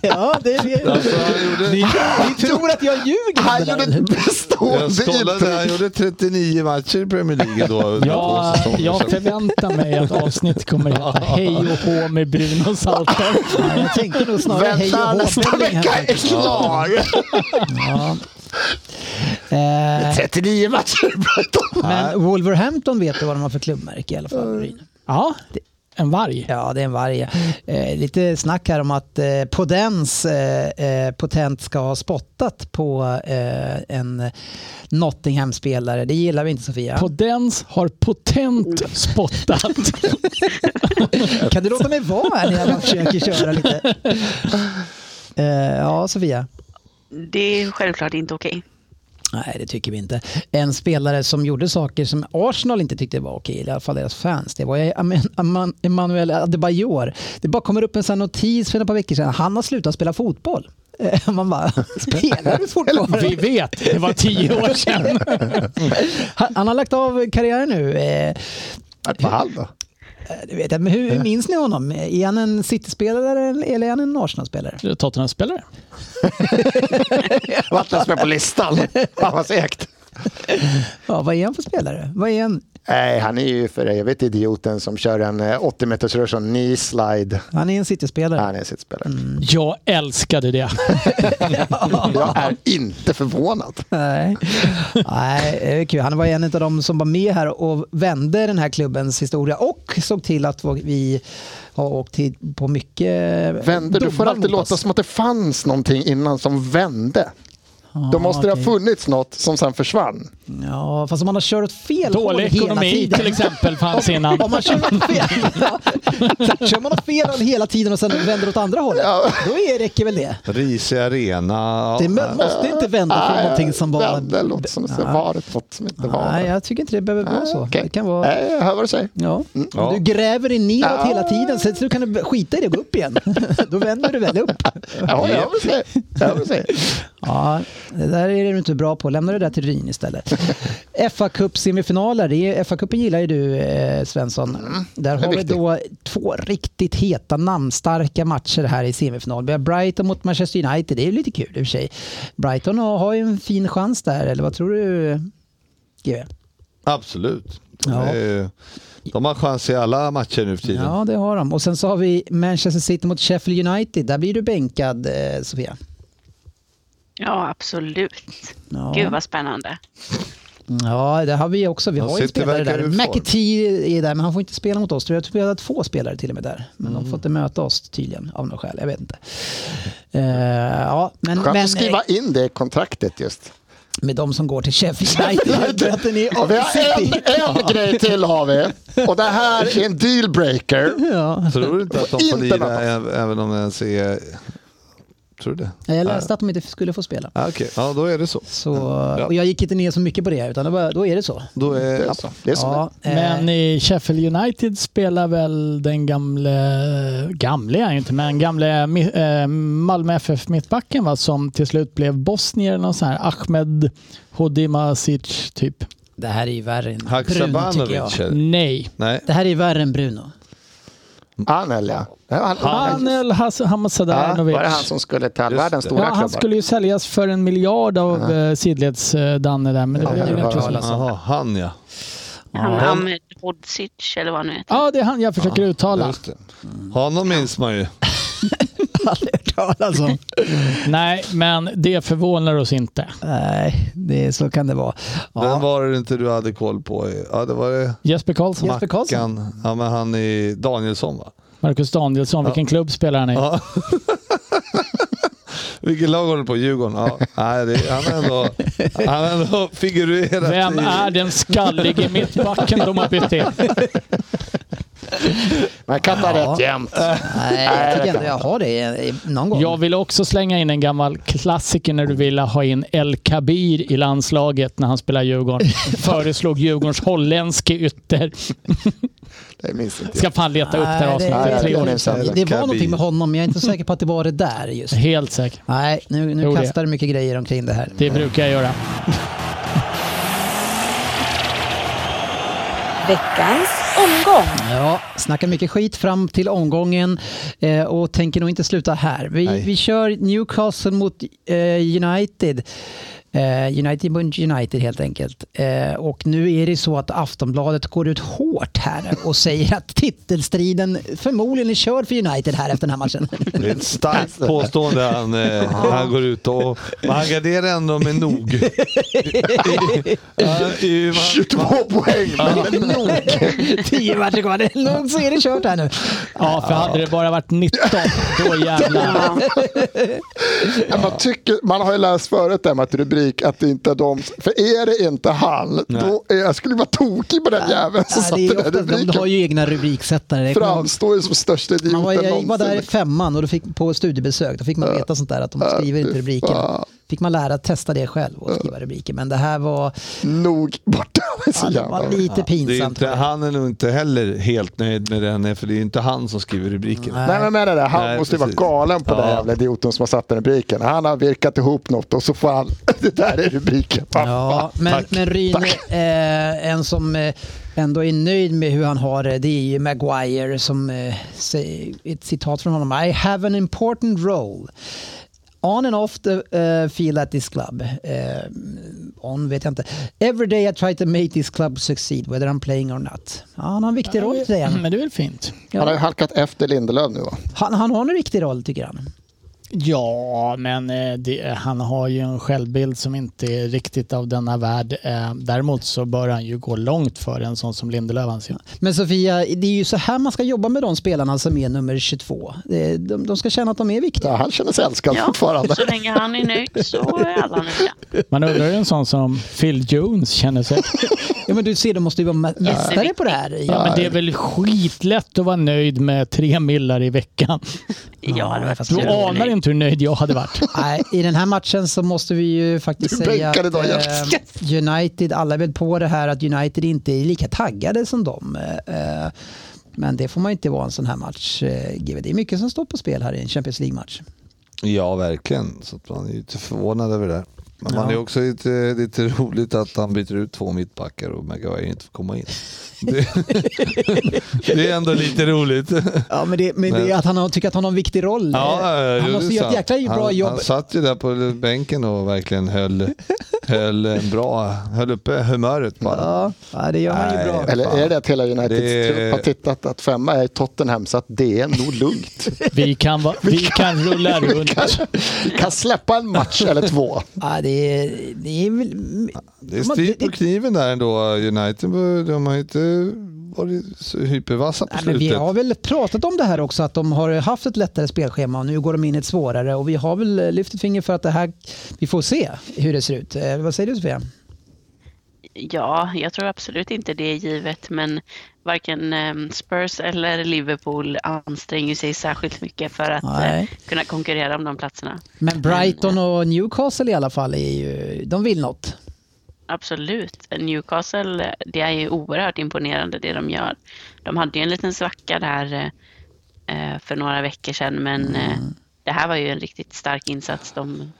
ja, det är alltså, gjorde, ni, ni tror att jag ljuger? Han gjorde ett bestående jag kollade, han intryck. gjorde 39 matcher i Premier League då. Ja, jag förväntar mig att avsnittet kommer heta Hej och hå med Bruno Saltor. Ja, jag tänkte nog snarare hej och Vänta, hå. nästa Bellingham vecka är klar! Ja. Eh, 39 matcher i Brighton. men Wolverhampton vet du vad de har för klubbmärke i alla fall. Ryn. Ja, En varg? Ja, det är en varg. Eh, lite snack här om att eh, Podens eh, eh, Potent ska ha spottat på eh, en Nottingham-spelare. Det gillar vi inte Sofia. Podens har potent spottat. [LAUGHS] Kan du låta mig vara här när jag försöker köra lite? [LAUGHS] Eh, ja, Sofia. Det är självklart inte okej. Nej, det tycker vi inte. En spelare som gjorde saker som Arsenal inte tyckte var okej, i alla fall deras fans, det var Emmanuel Adebayor. Det bara kommer upp en sån notis för ett par veckor sedan. Han har slutat spela fotboll. Eh, Man bara, [LAUGHS] spelar du fotboll? Vi vet, det var tio år sedan. [LAUGHS] Han, han har lagt av karriären nu. Eh, Ett par halv då. Det vet jag, men hur, hur minns ni honom? Är han en City-spelare eller är han en Arsenal-spelare? Tottenham-spelare. Vart ens med på listan. [LAUGHS] Fan vad segt. Ja, vad är han för spelare? Vad är han? Nej, han är ju för evigt idioten som kör en eh, 80 meters rush och knee slide. Han är en City-spelare. Han är sitt spelare. Jag älskade det. [LAUGHS] Jag är inte förvånad. Nej. Nej, det är kul. Han var en av de som var med här och vände den här klubbens historia och såg till att vi har åkt till på mycket Vände, du får alltid låta som att det fanns någonting innan som vände. Då måste det ha funnits något som sen försvann. Ja, fast om man har kört fel håll Dålig hela ekonomi tiden. till exempel fanns innan. Om man kör åt fel, ja. Så kör man åt fel håll hela tiden och sen vänder åt andra hållet, då är, räcker väl det. Risig arena. Det må- måste inte vända från någonting som var... Vände låter som det var ett något som inte var Nej, det. jag tycker inte det behöver vara så. Okej. Det kan vara... Nej, jag hör vad du säger. Ja. Ja. Om du gräver dig neråt hela tiden så du kan du skita i det och gå upp igen. [LAUGHS] Då vänder du väl upp. Ja, jag hör vad du säger. Ja, det där är du inte bra på. Lämna det där till Ryn istället. [LAUGHS] fa Cup semifinaler. Det är- FA-cupen gillar ju du eh, Svensson. Där Mm, är har vi viktigt. då två riktigt heta namnstarka matcher här i semifinal. Vi har Brighton mot Manchester United. Det är lite kul i och för sig. Brighton har har ju en fin chans där, eller vad tror du? GW? Absolut. De, Ja. är, de har chans i alla matcher nu för tiden. Ja, det har de. Och sen så har vi Manchester City mot Sheffield United. Där blir du bänkad, eh, Sofia. Ja, absolut. Ja. Gud vad spännande. Ja, det har vi också. Vi har ju spelare där. McAtee är där, men han får inte spela mot oss. Jag tror vi hade två spelare till och med där. Men Mm. de får inte möta oss tydligen, av något skäl. Jag vet inte. Eh, ja, men, Skönt men att skriva in det i kontraktet just. med de som går till Sheffield [LAUGHS] United. vi har en, en grej till har vi. Och det här är en dealbreaker. Ja. Tror du inte att de får lira även om det ens är... Tror du det? Jag läste att de inte skulle få spela. Ah, Okej, ja då är det så. Så, och jag gick inte ner så mycket på det, utan det var, då är det så. Då är, Det är så. Det är så. Ja, Men i Sheffield United spelar väl den gamle, gamle är inte, men gamle eh, Malmö FF mittbacken va, som till slut blev bosnier eller något sånt här. Ahmed Hodimasic typ. det här är ju värre än Bruno, tycker jag. Nej. Nej. Det här är värre än Bruno. Anel ja. Ja, Han, Anel Has- ja, Hamsadanovic. var det han som skulle till all världens stora Ja, han klubbar? skulle ju säljas för en miljard av uh sidleds-Danne där, men det Ja, blev alla slut. Jaha, han ja. Han Ja. Ahmed Hodzic eller vad han nu heter. Ja, det är han jag försöker uttala. Honom minns man ju. Aldrig hört talas om. [LAUGHS] Nej, men det förvånar oss inte. Nej, det, så kan det vara. Ja. Vem var det inte du hade koll på? Ja, det var det Jesper Karlsson, Jesper Karlsson. Ja, men han i Danielsson va? Marcus Danielsson, vilken klubb spelar han i? Ja. [LAUGHS] Vilket lag håller på? Djurgården? Ja. Nej, det, han har ändå, han ändå figurerat Vem i... är den skallige mittbacken de har bytt till? [LAUGHS] Man kan ta Ja. rätt jämt. Nej, jag tycker ändå jag har det någon gång. Jag vill också slänga in en gammal klassiker när du ville ha in El Kabir i landslaget när han spelar Djurgården. [LAUGHS] Föreslog Djurgårdens holländske ytter. Det minns inte jag. Ska fan leta upp det här Nej, avsnittet. Det år. minns jag inte. det var någonting med honom, men jag är inte säker på att det var det där just. Helt säker. Nej, nu, nu Jo, det. kastar du mycket grejer omkring det här. Det brukar jag göra. Veckans omgång. Ja, snackar mycket skit fram till omgången eh, och tänker nog inte sluta här. Vi, vi kör Newcastle mot eh, United. Eh, United mot United helt enkelt. Eh, och nu är det så att Aftonbladet går ut hårt här och säger att titelstriden förmodligen är körd för United här efter den här matchen. Det är ett starkt [LAUGHS] påstående han, eh, han går ut och men han garderar ändå med nog. [LAUGHS] Ja, det är ju- man- 22 poäng, men nog. [LAUGHS] Tio matcher kvar, det är nog så är det kört här nu. Ja, för hade det bara varit 19, då jävlar. Man, tycker, man har ju läst förut där med att rubrik att det inte är de. För är det inte han, då är, jag skulle vara tokig på den jäveln som satte det är den ofta, de rubriken. har ju egna rubriksättare. Framstår ju som största idioten Man var, jag var där i någonsin. femman och då fick, på studiebesök. Då fick man veta sånt där att de skriver inte rubriken. Fick man lära att testa det själv och skriva rubriker. Men det här var, Nog borta. Ja, det var lite Det är pinsamt. inte, han är nog inte heller helt nöjd med den, för det är inte han som skriver rubriken. Nej. Nej men menar det, han Nej, måste ju vara galen på den Ja. jävla idioten som har satt den rubriken. Han har virkat ihop något och så får han, [LAUGHS] det där är rubriken. Ja, men, Tack. men Ryn, eh, en som eh, ändå är nöjd med hur han har det, det är ju Maguire som eh, säger, ett citat från honom. I have an important role. On and off the uh, field at this club. Eh, on vet jag inte. Every day I try to make this club succeed whether I'm playing or not. Ja, han har en viktig roll säger han. Men det är väl fint. Han har ju Ja, halkat efter Lindelöf nu va? han, han har en viktig roll tycker han. Ja, men eh, det, han har ju en självbild som inte är riktigt av denna värld. Eh, Däremot så bör han ju gå långt för en sån som Lindelöf anser. Men Sofia, det är ju så här man ska jobba med de spelarna som är nummer 22. Det- De, de ska känna att de är viktiga. Ja, han känner sig älskad Ja, fortfarande. så länge han är nöjd så är alla nöjda. Man undrar hur en sån som Phil Jones känner sig. [LAUGHS] Ja, men du ser, de måste ju vara mä- mästare på det här. Ja, men det är väl skitlätt att vara nöjd med tre millar i veckan. Ja, det var fast Du Anar inte hur nöjd jag hade varit. [LAUGHS] Nej, I den här matchen så måste vi ju faktiskt Du säga att då, eh, United, alla är väl på det här att United inte är lika taggade som dem. Eh, eh, men det får man inte vara en sån här match. eh. Det är mycket som står på spel här i en Champions League-match. Ja, verkligen. Så att man är ju lite förvånad över det. Men man Ja. är också lite, lite roligt att han byter ut två mittbackar och Maguire inte får komma in. Det, [LAUGHS] det är ändå lite roligt. [LAUGHS] Ja, men det, men det är att han har, tycker att han har en viktig roll. Ja, han måste göra ett jäkla bra han, jobb. Han satt ju där på bänken och verkligen höll, höll, en bra, höll uppe humöret bara. Ja, det gör han ju bra. Eller är det att hela Uniteds Det- trupp har tittat att femma är Tottenham så att det är nog lugnt. [LAUGHS] Vi kan, va, vi kan rulla runt. Vi kan släppa en match eller två. Ja, det, är, det är väl... Det är strid på kniven där ändå. United de har ju varit så hypervassa på Nej, men vi slutet. har väl pratat om det här också, att de har haft ett lättare spelschema och nu går de in i ett svårare. Och vi har väl lyft ett finger för att det här, vi får se hur det ser ut. Eh, vad säger du Sofia? Ja, jag tror absolut inte det är givet, men varken ehm, Spurs eller Liverpool anstränger sig särskilt mycket för att Nej. eh, kunna konkurrera om de platserna. Men Brighton och Newcastle i alla fall, är ju, de vill något. Absolut. Newcastle, det är ju oerhört imponerande det de gör. De hade ju en liten svacka där eh, för några veckor sedan, men eh, det här var ju en riktigt stark insats. De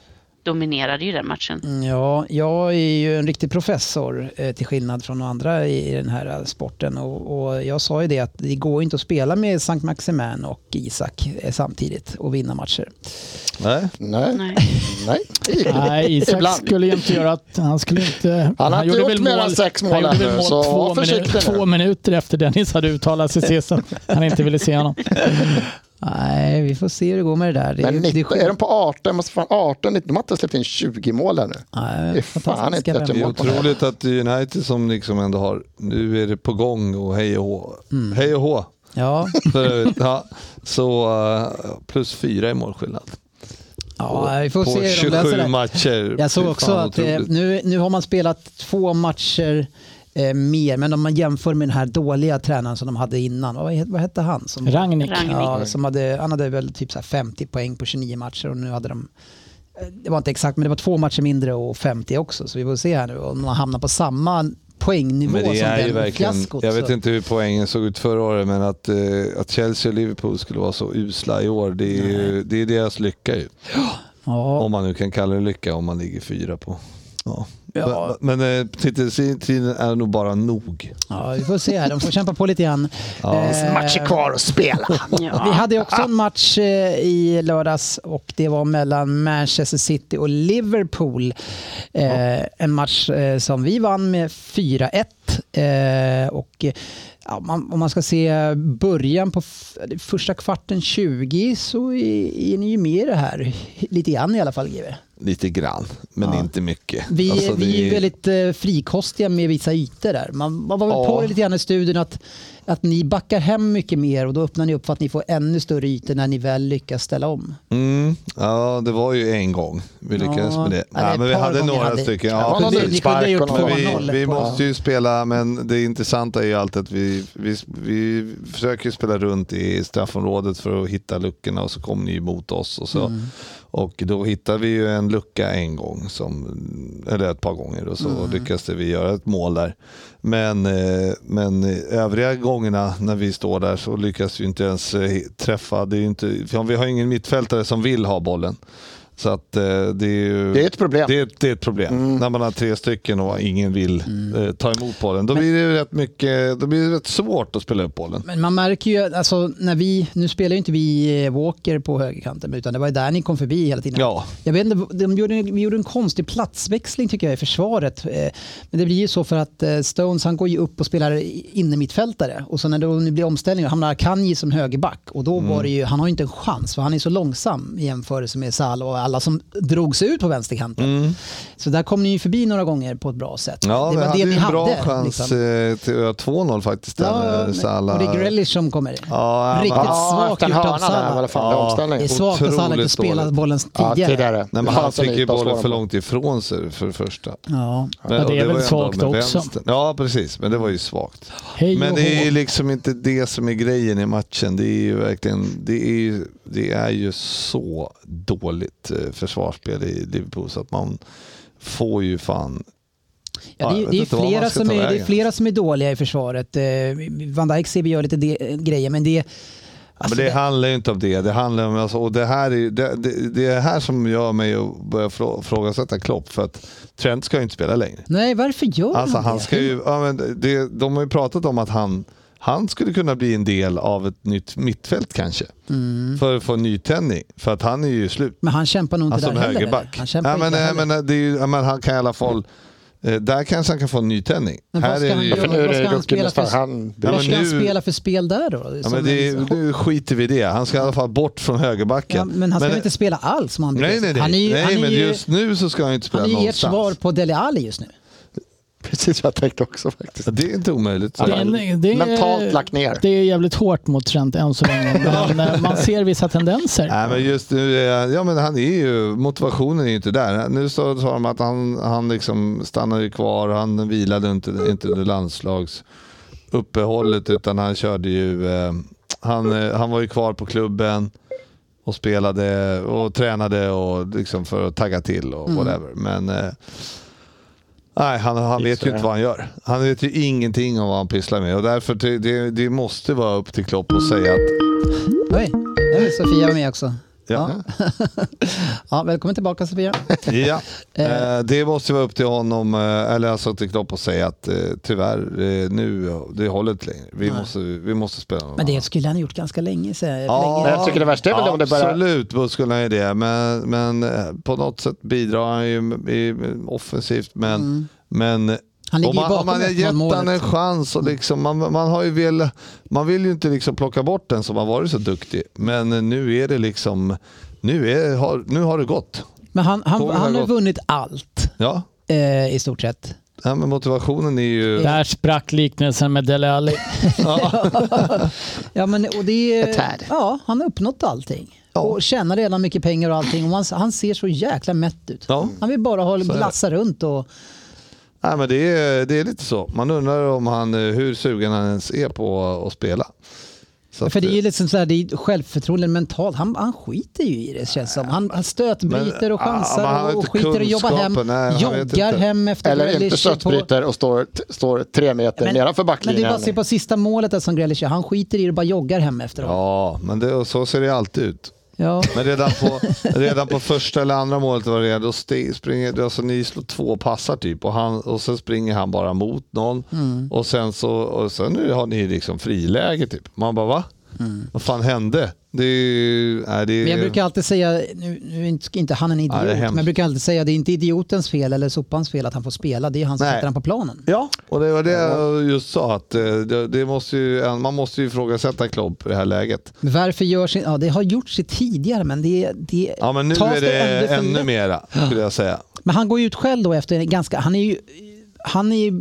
dominerade ju den matchen. Mm, Ja, jag är ju en riktig professor eh, till skillnad från andra i den här eh, sporten. Och, och jag sa ju det att det går inte att spela med Sankt Maximin och Isak eh, samtidigt och vinna matcher. Nej. Nej, Nej. nej. Isak [LAUGHS] skulle ju inte göra att han skulle inte... Han har inte gjort mer än sex mål Han gjorde väl mål så två, minu- nu. två minuter efter Dennis hade uttalat sig sist han inte ville se honom. [LAUGHS] Nej, vi får se hur det går med det där. Det, Men det 19, är de på 18, måste fan 18, 19, de har inte släppt in 20 mål ännu. Nej, Det är fan inte att Det är på det. otroligt att United som liksom ändå har, nu är det på gång och hej och hå. Mm. Hej och hå. Ja, [LAUGHS] För, ja, så uh, plus fyra i målskillnad. ja, vi får på se hur de 27 löser det. matcher. Jag såg också att eh, otroligt. nu, nu har man spelat två matcher eh, mer, men om man jämför med den här dåliga tränaren som de hade innan, vad, vad hette han? Som. Ragnik. ja, som hade, han hade väl typ så här 50 poäng på 29 matcher och nu hade de eh, det var inte exakt, men det var två matcher mindre och 50 också. Så vi får se här nu om man hamnar på samma poängnivå Men det som är ju den verkligen, fiaskot. jag vet så- inte hur poängen såg ut förra året, men att, eh, att Chelsea och Liverpool skulle vara så usla i år, det är, ju, det är deras lycka ju. Ja, Om man nu kan kalla det lycka om man ligger fyra på. Ja. Ja. Men, men eh, titelstriden är nog bara nog. Ja, vi får se här. De får kämpa på lite grann. Eh, Matcher kvar att spela. [LAUGHS] Ja. Vi hade också en match eh, i lördags och det var mellan Manchester City och Liverpool. Eh, En match eh, som vi vann med 4-1. Eh, Och ja, man, om man ska se början på första kvarten 20 så är, är ni ju med i det här. Lite grann i alla fall, GW. Lite grann, men Ja. inte mycket. Vi, Alltså, vi är det- ju väldigt eh, frikostiga med vissa ytor där. Man, man var väl Ja. på det lite grann i studion att, att ni backar hem mycket mer och då öppnar ni upp för att ni får ännu större ytor när ni väl lyckas ställa om. Mm, ja, det var ju en gång vi lyckades Ja, med det. ja, ett men vi hade några hade- stycken. Ja, Ja, någon Ni, precis. ni kunde ha gjort Spark och Men 2-0. vi, vi på- måste ju spela, men det intressanta är ju alltid att vi, vi, vi försöker spela runt i straffområdet för att hitta luckorna och så kommer ni emot oss. Och, så. Mm. Och då hittar vi ju en lucka en gång, som, eller ett par gånger och så Mm. lyckas vi göra ett mål där. Men, eh, men övriga gångerna när vi står där så lyckas vi inte ens eh, träffa. Det är inte, vi har ingen mittfältare som vill ha bollen. Så att eh, det är ju... Det är ett problem. Det är, det är ett problem. När man har tre stycken och ingen vill eh, ta emot bollen. Då blir det rätt mycket, då blir det rätt svårt att spela upp bollen. Men man märker ju, alltså när vi, nu spelar ju inte vi eh, Walker på högerkanten utan det var ju där ni kom förbi hela tiden. Ja. Jag vet inte, de gjorde, vi gjorde en konstig platsväxling tycker jag i försvaret. Eh, Men det blir ju så för att eh, Stones han går ju upp och spelar inne mittfältare och så när det nu blir omställning hamnar Kanji som högerback och då Mm. var det ju, han har ju inte en chans för han är så långsam i jämförelse med Salah och alla som drog sig ut på vänsterkanten. Så där kom ni ju förbi några gånger på ett bra sätt. Mm. Ja, det vi var hade det ju ni en hade. bra chans liksom. eh, till att göra 2-0 faktiskt. Där, Ja, när Salah... och det är Grealish som kommer. Ja, Riktigt Ja, svagt en gjort av fan Ja. Det är svagt att Salah inte dåligt. bollen Ja, tidigare. tidigare. Nej, men han en fick ju bollen för långt ifrån sig för det första. Ja. Men, och det är var väl ju svagt också. vänstern. Ja, precis. Men det var ju svagt. Hej Men det är ju liksom inte det som är grejen i matchen. Det är ju verkligen, det är ju, det är ju så dåligt eh, försvarsspel i Liverpool så att man får ju fan Ja, det, det, är flera som är, det är flera som är dåliga i försvaret. Eh, Van Dijk ser vi gör lite de, grejer, men det... Alltså, men det, det- handlar ju inte om det. Det handlar om, alltså, och det här är det, det, det är här som gör mig att börja frå- frågasätta Klopp för att Trent ska ju inte spela längre. Nej, varför gör Alltså han han det? ska ju, ja, men det, de har ju pratat om att han, han skulle kunna bli en del av ett nytt mittfält kanske. Mm. För att få nytändning. För att han är ju slut. Men han kämpar nog inte Han som där heller. högerback. Han kämpar ja, men, inte nej, heller. men, det är ju, men han kan i alla fall, eh, där kanske han kan få en nytändning. Men vad Här ska han ju, göra? För nu Vad ska han spela för-. Han Ja, Vad men ska han nu- spela för spel där då? ja, men det, är- nu skiter vi i det. Han ska i alla fall bort från högerbacken. ja, men han ska väl inte spela alls? Om han Nej, nej, nej. Han är, nej han är men ju, just nu så ska han inte spela han är ju ert någonstans. svar på Dele Alli just nu. Precis vad jag tänkte också faktiskt. Det är inte omöjligt. Så. Det är, det är, Mentalt lagt ner. Det är jävligt hårt mot Trent än så länge, [LAUGHS] men eh, man ser vissa tendenser. Nej, men just nu, ja men han är ju, motivationen är ju inte där. Nu så sa de att han, han liksom stannade ju kvar, han vilade inte, inte under landslagsuppehållet utan han körde ju, eh, han, eh, han var ju kvar på klubben och spelade och tränade och liksom för att tagga till och whatever. Men eh, nej, han, han vet ju inte vad han gör. Han vet ju ingenting om vad han pysslar med och därför det, det, det måste vara upp till Klopp att säga att Oj, nu är Sofia med också. Ja, [LAUGHS] Ja, välkommen tillbaka Sofia. Ja, [LAUGHS] eh, det måste vara upp till honom, eh, eller alltså till Klopp att säga att eh, tyvärr, eh, nu, det håller inte längre. Vi, måste, vi måste spela någon Men det skulle han ha gjort ganska länge sedan. Ja, Men jag tycker det värsta är väl om det börjar- Absolut då skulle han ju det, men, men eh, på något sätt bidrar han ju i, offensivt. Men, men Mm. Han ligger ju man, bakom man har ett gett han en chans och liksom, man, man, har ju väl, man vill ju inte liksom plocka bort den som har varit så duktig. Men nu är det liksom, nu, är, har, nu har det gått. Men han, han, Tåget har han har gått. vunnit allt Ja, eh, i stort sett. ja men motivationen är ju... Där sprack liknelsen med Dele Alli. [LAUGHS] [LAUGHS] Ja, men, och det är, ja, han har uppnått allting. Och tjänar redan mycket pengar och allting. Och han, han ser så jäkla mätt ut. Ja. Han vill bara ha, glassa runt och... Nej, men det, är, det är lite så. Man undrar om han, eh, hur sugen han ens är på att spela. Så att, För det är ju eh, liksom så här, det är självförtroende mentalt. Han, han skiter ju i det känns som. Han, han stötbryter och ja, chansar har och, inte skiter i att jobba hem. Nej, joggar inte. hem efter Eller inte Grealish på- stötbryter och står, står tre meter Men- nedanför Men det är backlinjen. bara att se på sista målet där som Grealish. Han skiter i det och bara joggar hem efter dem. Ja, men det, och så ser det alltid ut. Ja. Men redan på, redan på första eller andra målet var det, då springer, alltså ni slår två passar typ och, han, och sen springer han bara mot någon Mm. och sen så och sen har ni liksom friläge typ. Man bara va? Vad fan hände? Det är, nej, det är. Men jag brukar alltid säga, nu, nu är inte- inte han en idiot, är men jag brukar alltid säga det är inte idiotens fel eller sopans fel att han får spela, det är han som Nej. sätter han på planen. Ja, och det var det jag just sa. Att eh, det, det måste ju, man måste ju ifrågasätta Klopp i det här läget. Varför görs det? Ja, det har gjorts det tidigare, men det, det Ja, men nu är det ännu lätt. mera skulle jag säga. Men han går ju ut själv då efter en ganska, han är ju han, är,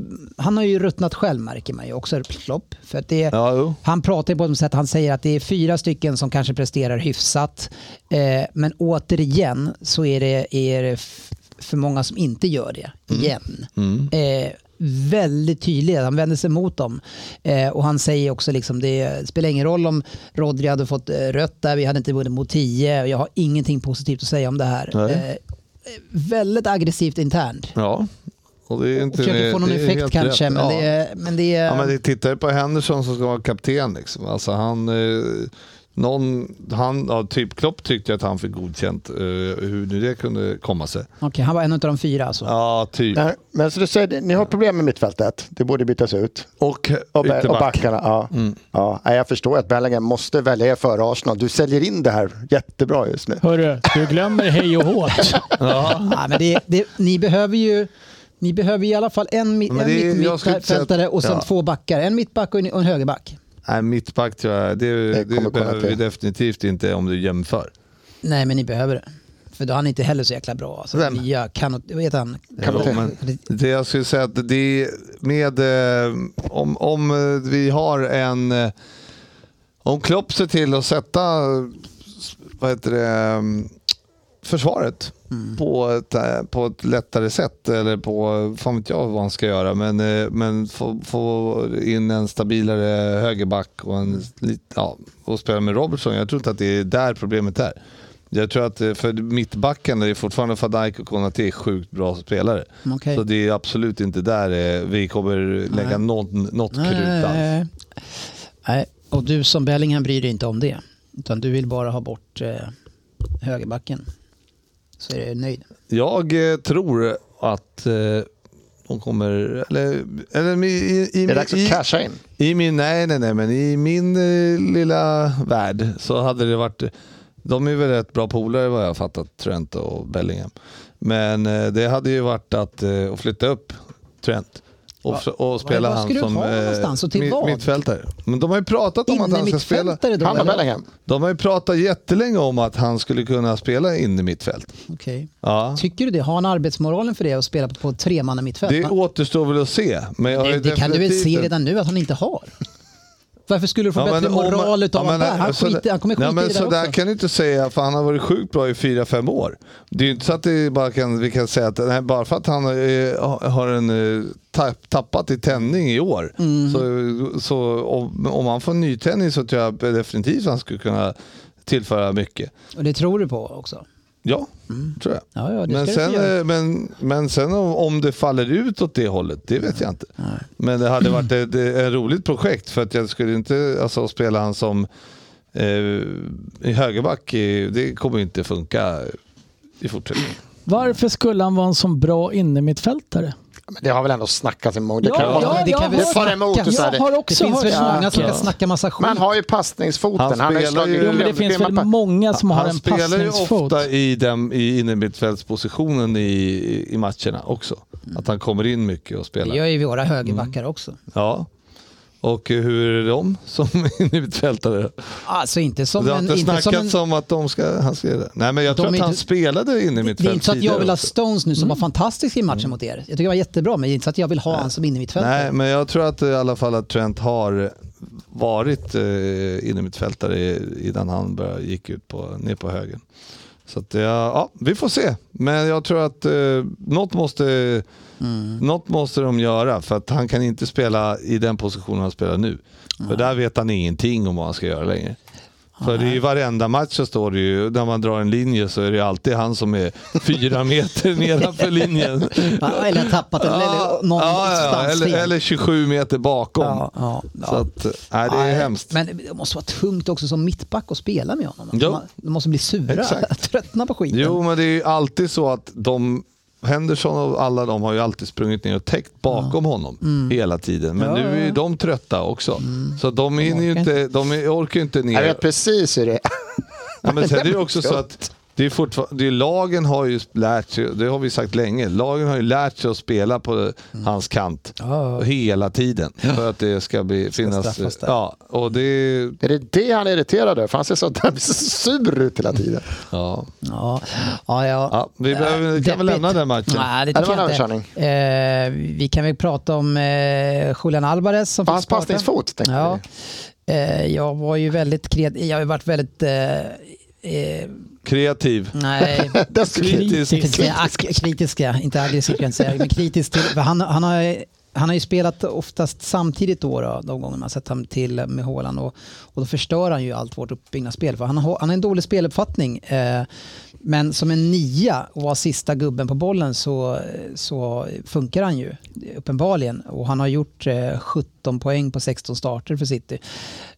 han har ju ruttnat själv märker man ju också, Klopp. För att det, Ja, han pratar på ett sätt, han säger att det är fyra stycken som kanske presterar hyfsat. Eh, men återigen så är det, är det för många som inte gör det igen. Eh, väldigt tydlig, han vänder sig mot dem. Eh, och han säger också liksom det spelar ingen roll om Rodri hade fått eh, rött där, vi hade inte vunnit mot 10. Jag har ingenting positivt att säga om det här. Eh, väldigt aggressivt internt. Ja. Och det är inte, Försöker få någon effekt helt kanske, rätt. men, ja. det är, men det är... Ja, men det tittar på Henderson som ska vara kapten. Liksom. Alltså han, eh, någon, han, ja, typ Klopp tyckte att han fick godkänt. Eh, hur nu det kunde komma sig. Okej, han var en av de fyra alltså. Ja, typ. Nej, men så du säger, ni har problem med mittfältet. Det borde bytas ut. Och Och, Be- och ytterback. backarna. Ja. Ja, nej, jag förstår att Bellingham måste välja er före Arsenal. Du säljer in det här jättebra just nu. Hörru, du glömmer hej och hårt. [LAUGHS] Ja, men det, det, ni behöver ju ni behöver i alla fall en, Men en det är- mittfältare och sen ja. två backar. En mittback och en, och en högerback. Nej, mittback tror jag, det, det, komma behöver vi definitivt inte om du jämför. Nej, men ni behöver det. För då är han inte heller så jäkla bra. Alltså, Vem? Nya kanot, vad heter han? Kan man Jo, tänka- men det jag skulle säga att det med eh, om, om eh, vi har en eh, om Klopp ser till att sätta vad heter det, eh, försvaret på, ett, eh, på ett lättare sätt eller på, fan vet jag vad han ska göra men, eh, men få, få in en stabilare högerback och, en, ja, och spela med Robertson. Jag tror inte att det är där problemet är. Jag tror att eh, för mittbacken är fortfarande Dijk och Konaté är sjukt bra spelare. Okej. Så det är absolut inte där vi kommer lägga något, något krut alls. Nej. Nej, och du som Bellingham bryr dig inte om det. Utan du vill bara ha bort eh, högerbacken. Så är du nöjd. Jag eh, tror att eh, de kommer, eller, eller i, i, i, Det är dags att i, casha in. i min, nej, nej, nej, men i min eh, lilla värld så hade det varit, de är väl rätt bra polare vad jag har fattat, Trent och Bellingham. Men eh, det hade ju varit att, eh, att flytta upp Trent. Och, och spela han som mitt- vad? mittfältare. Men de har ju pratat om att Inne han ska spela. Han? Bellingham. De har ju pratat jättelänge om att han skulle kunna spela in i mittfält. Okej. Ja. Tycker du det? Har han arbetsmoralen för det att spela på, på tremanna mittfält? Det återstår väl att se. Men det, det kan du väl se redan nu att han inte har? Varför skulle du få Ja, bättre moral utav ja, där? Han, så skiter, där- han kommer skita ja, men i det så där också. kan du inte säga, för han har varit sjukt bra i fyra fem år. Det är ju inte så att det bara kan, vi kan säga att nej, bara för att han eh, har en, eh, tapp, tappat i tändning i år, Mm. så, så om, om han får nytändning så tror jag definitivt att han skulle kunna tillföra mycket. Och det tror du på också? Ja, tror jag. Ja, ja, det Men sen, eh, men, men sen om, om det faller ut åt det hållet, det vet jag inte. Men det hade varit ett, ett roligt projekt för att jag skulle inte alltså, spela han som eh, i högerback. Det kommer inte funka i fortsättningen. Varför skulle han vara en sån bra innermittfältare? Men det har väl ändå snackats en mång. Det Ja, kan ja, det kan det far emot så här, Jag har Det också finns väl hört många som kan snacka massa skit. Man har ju passningsfoten. Han Han, har ju spelar ju- Jo, men det finns väl många som har han en spelar ju passningsfot. ofta i, den, i innermittfältspositionen i, i matcherna också. Att han kommer in mycket och Det spelar. gör ju våra högerbackar också. Ja. Och eh, hur är de som [LAUGHS] innermittfältare? Alltså inte som det har en... inte Inte som snackats en om att de ska, han ska. Nej men jag tror att han inte- spelade in i mitt det är inte så att jag vill ha. Stones nu som Mm. var fantastisk i matchen mot er. Jag tycker det var jättebra, men det är inte så att jag vill ha han som inne i mitt Nej men jag tror att eh, i alla fall att Trent har varit eh, inne mittfältare innan han började, gick ut på, ner på högen. Så att, ja, ja, vi får se. Men jag tror att eh, något, måste, något måste de göra för att han kan inte spela i den positionen han spelar nu. För där vet han ingenting om vad han ska göra längre. För det är ju varenda match så står det ju, när man drar en linje så är det alltid han som är fyra meter [LAUGHS] nedanför linjen. Eller tappat den, eller någon ja, eller, eller 27 meter bakom. Ja, ja, Så att, nej, det är Ja, hemskt. Men det måste vara tungt också som mittback att spela med honom. Jo. De, de måste bli sura, Exakt. [LAUGHS] tröttna på skiten. Jo, men det är ju alltid så att de Henderson och alla de har ju alltid sprungit ner och täckt bakom honom hela tiden. Men Mm. Ja, nu är ja. ju de trötta också. Så de, ju orkar inte, de orkar ju inte ner. Jag vet precis hur det är. Ja, men sen är det ju [LAUGHS] också så att det är fortfarande, det är, lagen har ju lärt sig, det har vi sagt länge, lagen har ju lärt sig att spela på hans kant Ja. hela tiden. För att det ska bli, finnas... straffas där. Ja, och det... Är det det han är irriterad över? För han ser så, [LAUGHS] sur ut hela tiden. Ja. Ja, ja, ja. Ja, vi behöver, kan väl lämna den matchen. Nej, det det var en jag inte. Eh, vi kan väl prata om eh, Julian Alvarez som hans passningsfot, tänkte Ja. vi. Eh, jag var ju väldigt kreativ. Jag har ju varit väldigt... Eh, eh, Kreativ. nej, [LAUGHS] Kritisk. ak- kritiska, inte aggressiv kan jag säga, men kritisk till... för Han, han, har, han har ju spelat oftast samtidigt då, då de gånger man sett honom till med Haaland och, och då förstör han ju allt vårt uppbyggnadsspel. För han har, han har en dålig speluppfattning. Eh, men som en nia och var sista gubben på bollen så, så funkar han ju uppenbarligen. Och han har gjort eh, 17 poäng på 16 starter för City.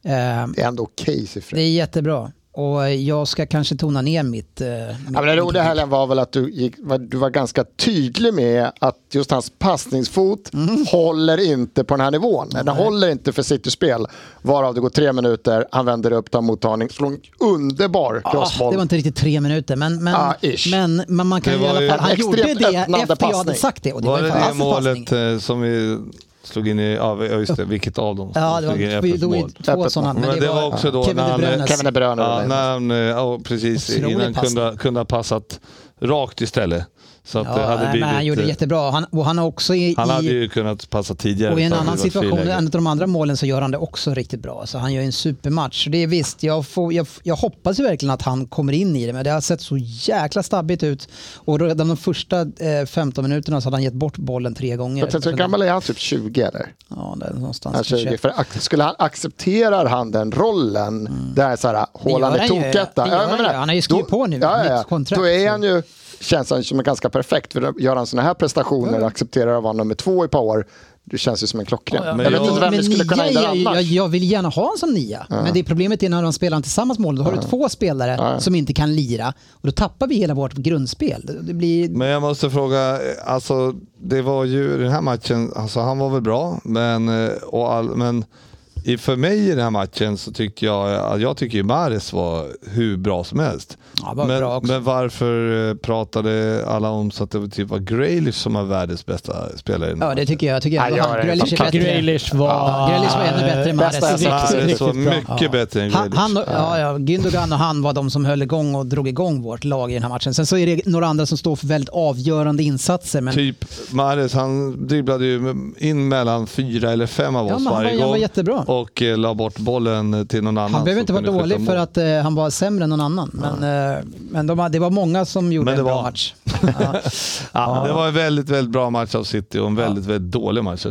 Eh, Det är ändå okej siffror. det är jättebra. Och jag ska kanske tona ner mitt... Eh, Ja, men det roliga här var väl att du, gick, du var ganska tydlig med att just hans passningsfot håller inte på den här nivån. Den håller inte för City-spel. Varav det går tre minuter, han vänder upp, tar mottagning, slår en underbar Ah, crossboll. det var inte riktigt tre minuter, men, men, Ah, men, men man kan ju i alla fall... Han gjorde det efter jag hade passning. sagt det. Och det var, Var en det det målet passning. eh, som vi slog in i, ja just det, vilket av dem? Ja, det var, in i det öppet var ju mål? två sådana. Men Men det var också då Kevin när han-. Kevin De Bruyne. Ja, när han, ja, precis, innan kunde, kunde ha passat rakt istället. Så att det Ja, hade nej, blivit... men han gjorde det eh, jättebra. Han, och han har också i, han hade ju kunnat passa tidigare. och i en annan det situation, en av de andra målen, så gör han det också riktigt bra. Så han gör ju en supermatch. Så det är visst, jag, får, jag, jag hoppas ju verkligen att han kommer in i det, men det har sett så jäkla stabbigt ut. Och redan de första eh, 15 minuterna så hade han gett bort bollen tre gånger. Jag tänkte, hur gammal är han? Typ 20 eller? Ja, där någonstans. Ja, 20. kanske. För ac- skulle han accepterar han den rollen, där så här, gör är han toketta. Det gör han men ju. det- Han har ju skrivit då- på nu, Ja, ja, kontrakt, Då är han ju, känns han som en ganska perfekt. För att gör han sådana här prestationer och accepterar att vara nummer två i ett par år, det känns ju som en klockren. Ja, jag men vet jag- inte vem men vi skulle kunna ändra jag, annars. jag vill gärna ha en som nia. Men det problemet är när de spelar tillsammans mål. Då har du två spelare som inte kan lira. Och då tappar vi hela vårt grundspel. Det- Det blir... Men jag måste fråga, eh, alltså det var ju den här matchen, alltså han var väl bra, men, eh, och all, men i, för mig i den här matchen så tyckte jag, jag tycker ju Mares var hur bra som helst. Ja, var men, bra också. men varför eh, pratade alla om så att det var typ var Grealish som var världens bästa spelare? Ja, det tycker jag. Jag tycker Ja, att jag han- är Grealish är bättre. Grealish var... Ja, Grealish var ännu bättre än matchen. Mares var mycket bättre än Han, Grealish. han, ja, ja, Gündogan och han var de som höll igång och drog igång vårt lag i den här matchen. Sen så är det några andra som står för väldigt avgörande insatser. Men Typ Mares, han dribblade ju in mellan fyra eller fem av Ja, oss han varje var- han var gång. jättebra. Och eh, la bort bollen till någon annan. han behöver inte vara dålig för att eh, han var sämre än någon annan. Men, eh, men de, det var många som gjorde en bra var- match. [LAUGHS] Ja. Ja, Det var en väldigt, väldigt bra match av City och en väldigt, väldigt dålig match.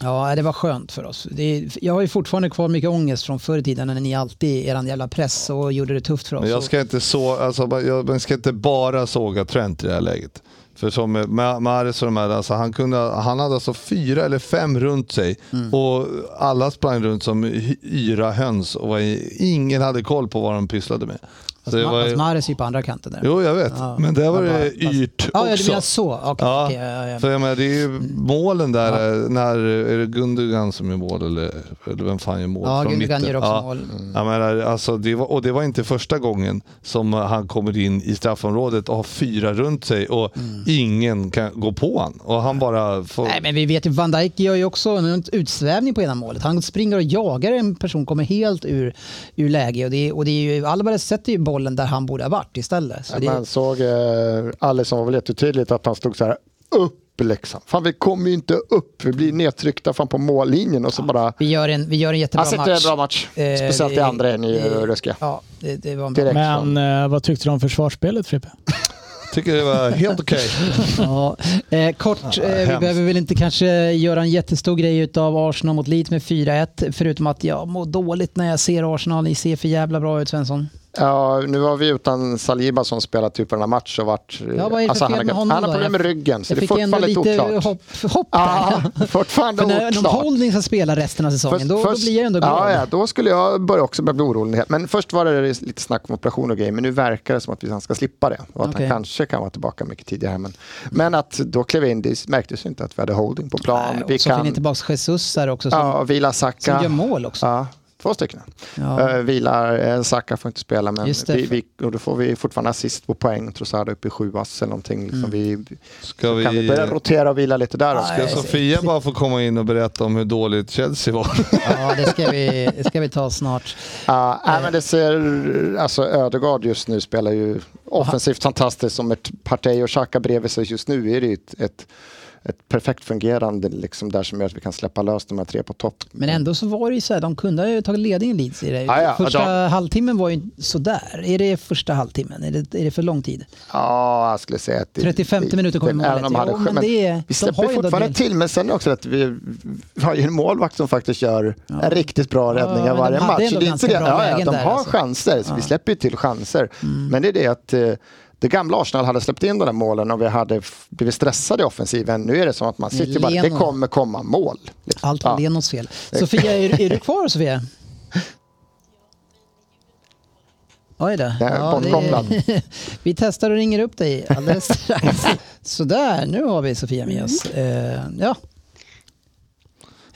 Ja, det var skönt för oss. Är, jag har ju fortfarande kvar mycket ångest från förr i tiden när ni alltid, er jävla press och gjorde det tufft för oss. Men jag ska inte, så, alltså, jag, man ska inte bara såga Trent i det här läget. För som med Ma- Mahrez och de här, alltså, han, kunde, han hade alltså fyra eller fem runt sig Mm. och alla sprang runt som yra höns och var, ingen hade koll på vad de pysslade med. Så Fast, det var, fast Mahrez är ju på andra kanten där. jo, jag vet. Ja. Men där var det bara- yrt Ja, ja, du också. menar så. Okej, Ja, okej, ja, ja. jag menar, det är ju målen där, eh, när, är det Gundogan som gör mål eller, eller vem fan gör mål? Ja, från Gundogan mitten? gör också ja. mål. Jag menar, alltså, det var, och det var inte första gången som han kommer in i straffområdet och har fyra runt sig och ingen kan gå på han. Och han bara får... Mm. Nej, men vi vet ju, Van Dijk gör ju också en utsvävning på ena målet. Han springer och jagar en person, kommer helt ur, ur läge. Och, det, är- och det är ju, Alvarez sätter ju bollen där han borde ha varit istället. Så det, Man såg eh, Alisson var väl jättetydligt att han stod så här upp liksom. Fan vi kommer ju inte upp, vi blir nedtryckta fan på mållinjen och så bara... vi, gör en, vi gör en jättebra match. en bra match. Eh, Speciellt i det- andra är ni det- ruskiga. Ja, det, det var en bra Direkt. Men eh, vad tyckte du om försvarsspelet Frippe? [LAUGHS] Tycker det var helt okej. [LAUGHS] Ja, eh, kort, eh, vi behöver väl inte kanske göra en jättestor grej av Arsenal mot Leeds med 4-1, förutom att jag mår dåligt när jag ser Arsenal. Ni ser för jävla bra ut, Svensson. Ja, nu var vi utan Saliba som spelat typ varenda match och varit... Ja, vad är det för han, har, han har problem med Jag- ryggen, så Jag det är fick fortfarande lite oklart. hopp, hopp Ja, [LAUGHS] fortfarande För när, oklart. Holding ska spela resten av säsongen, då, då blir jag ändå glad. Ja, ja, då skulle jag börja också börja bli orolig. Men först var det lite snack om operation och grejer, men nu verkar det som att vi ska slippa det. Och att Okej. han kanske kan vara tillbaka mycket tidigare. Men, men att då klev jag in, det märktes inte att vi hade holding på plan. Nej, vi och så får ni kan tillbaka Jesus här också, som, ja, vila Saka. som gör mål också. Ja, två stycken. Ja. Uh, vilar, eh, Saka får inte spela, men det. vi, vi, och då får vi fortfarande assist på poäng. Trossard upp i sju ass eller någonting. Mm. Liksom vi, Ska så kan vi vi... börja rotera och vila lite där. Ska Sofia bara få komma in och berätta om hur dåligt Chelsea var? Ja, det ska vi, det ska vi ta snart. Ja, nej, men det ser, alltså Ödegaard just nu spelar ju offensivt fantastiskt. Som ett Partey och Xhaka bredvid sig just nu är det ju ett, ett, ett perfekt fungerande liksom där som gör att vi kan släppa lös de här tre på topp. Men ändå så var det ju så här, de kunde ha ju tagit ledningen Leeds i det. Ja, ja, första de- halvtimmen var ju sådär. Är det första halvtimmen? Är det, är det för lång tid? Ja, jag skulle säga att... det- 35 det- minuter kommer det- målet. de hade skö- men men det- de vi släpper ju ändå fortfarande del- till, men sen också att vi har ju en målvakt som faktiskt gör en riktigt bra räddningar men de varje match. Det är inte det. Ja, ja, de där, har alltså. chanser, så vi släpper ju till chanser. Men det är det att eh, det gamla Arsenal hade släppt in de där målen och vi hade blivit stressade i offensiven. Nu är det som att man sitter bara, det Leno. kommer komma mål. liksom. Allt var Ja. Lenos fel. Sofia, är, är du kvar Sofia? [LAUGHS] Oj då. Jag är [LAUGHS] vi testar och ringer upp dig alldeles strax. [LAUGHS] Sådär, nu har vi Sofia med oss. Eh, ja.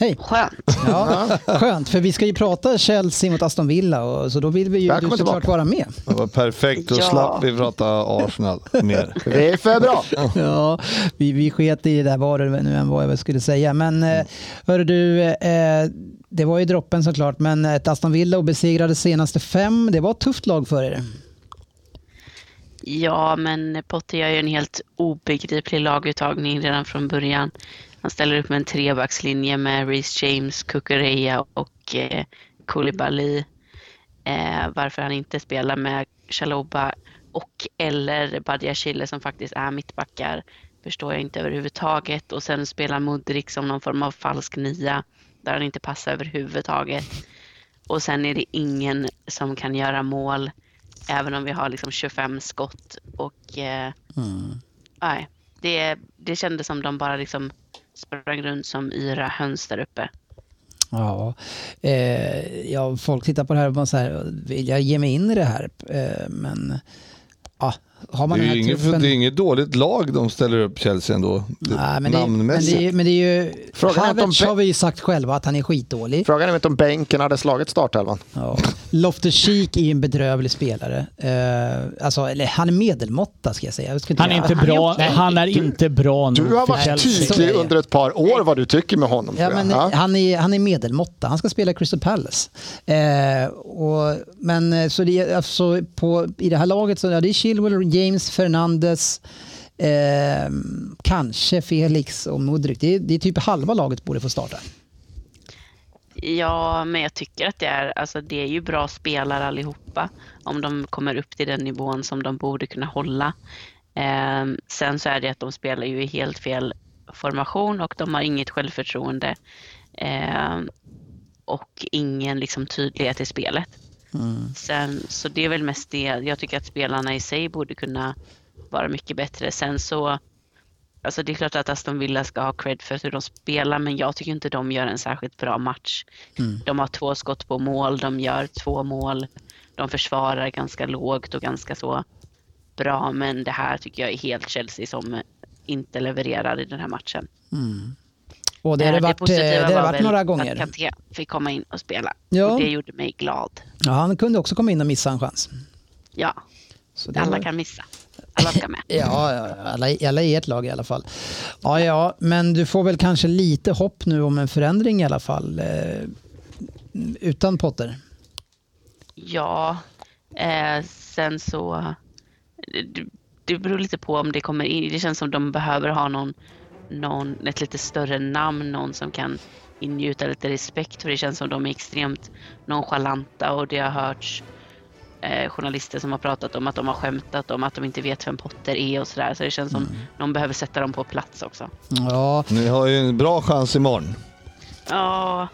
Hej. Skönt. Ja, skönt, för vi ska ju prata Chelsea mot Aston Villa och så då vill vi ju du såklart vara med. Det var perfekt, då Ja. slapp vi prata Arsenal mer. Det är för bra. [LAUGHS] Ja, vi, vi sket i det där vad det nu än var jag skulle säga. Men eh, hörru du, eh, det var ju droppen såklart, men ett Aston Villa och besegrade senaste fem, det var ett tufft lag för er. Ja, men Potter gör ju en helt obegriplig laguttagning redan från början. Han ställer upp med en trebackslinje med Reece James, Kukureya och eh, Koulibaly. Eh, varför han inte spelar med Chaloba och eller Badiashile som faktiskt är mittbackar förstår jag inte överhuvudtaget. Och sen spelar Mudrik som någon form av falsk nia där han inte passar överhuvudtaget. Och sen är det ingen som kan göra mål även om vi har liksom 25 skott. Och eh, nej, det, det kändes som de bara liksom sprang runt som yra höns där uppe. Ja, eh, ja, folk tittar på det här och bara så här, vill jag ge mig in i det här? Eh, men ja, har man Det den är här ju inget, truppen... det är inget dåligt lag de ställer upp Chelsea ändå. Nej, men, det, men, namnmässigt. det, är- men det är ju... Frågan är Havertz har vi ju sagt själva att han är skitdålig. Frågan är inte om bänken hade slagit startelvan. Ja. Loftus Cheek är ju en bedrövlig spelare. Eh, alltså, eller han är medelmåtta ska jag säga. Jag ska Han är inte bra, Nej, han är inte bra Du nog har varit är tydlig under ett par år vad du tycker med honom. Ja, men Ja. Han, är, han är medelmåtta. Han ska spela Crystal Palace. Eh, och, men eh, så det är, alltså, på, i det här laget så ja, det är Chilwell, James, Fernandes, eh, kanske Felix och Mudryk. Det är, det är typ halva laget borde få starta. Ja, men jag tycker att det är, alltså det är ju bra spelare allihopa om de kommer upp till den nivån som de borde kunna hålla. Eh, sen så är det att de spelar ju i helt fel formation och de har inget självförtroende eh, och ingen liksom tydlighet i spelet. Sen, så det är väl mest det. Jag tycker att spelarna i sig borde kunna vara mycket bättre. Sen så Alltså det är klart att Aston Villa ska ha cred för hur de spelar men jag tycker inte de gör en särskilt bra match. De har två skott på mål, de gör två mål. De försvarar ganska lågt och ganska så bra men det här tycker jag är helt Chelsea som inte levererar i den här matchen. Och det har det Eh, varit, positiva det har det var varit några Att gånger. Kanté fick komma in och spela Ja. och det gjorde mig glad. Ja, han kunde också komma in och missa en chans. Ja, Så det alla var- kan missa. Alla ska med. [LAUGHS] Ja, alla, alla i ert lag i alla fall. Ja, ja, men du får väl kanske lite hopp nu om en förändring i alla fall. Eh, utan Potter. Ja, eh, sen så... Det, det beror lite på om det kommer in. Det känns som de behöver ha någon, någon, ett lite större namn, någon som kan ingjuta lite respekt. För det känns som de är extremt nonchalanta och det har hörts eh, journalister som har pratat om att de har skämtat om att de inte vet vem Potter är och sådär. Så det känns som Mm. någon behöver sätta dem på plats också. Ja, Ni har ju en bra chans imorgon. Ja,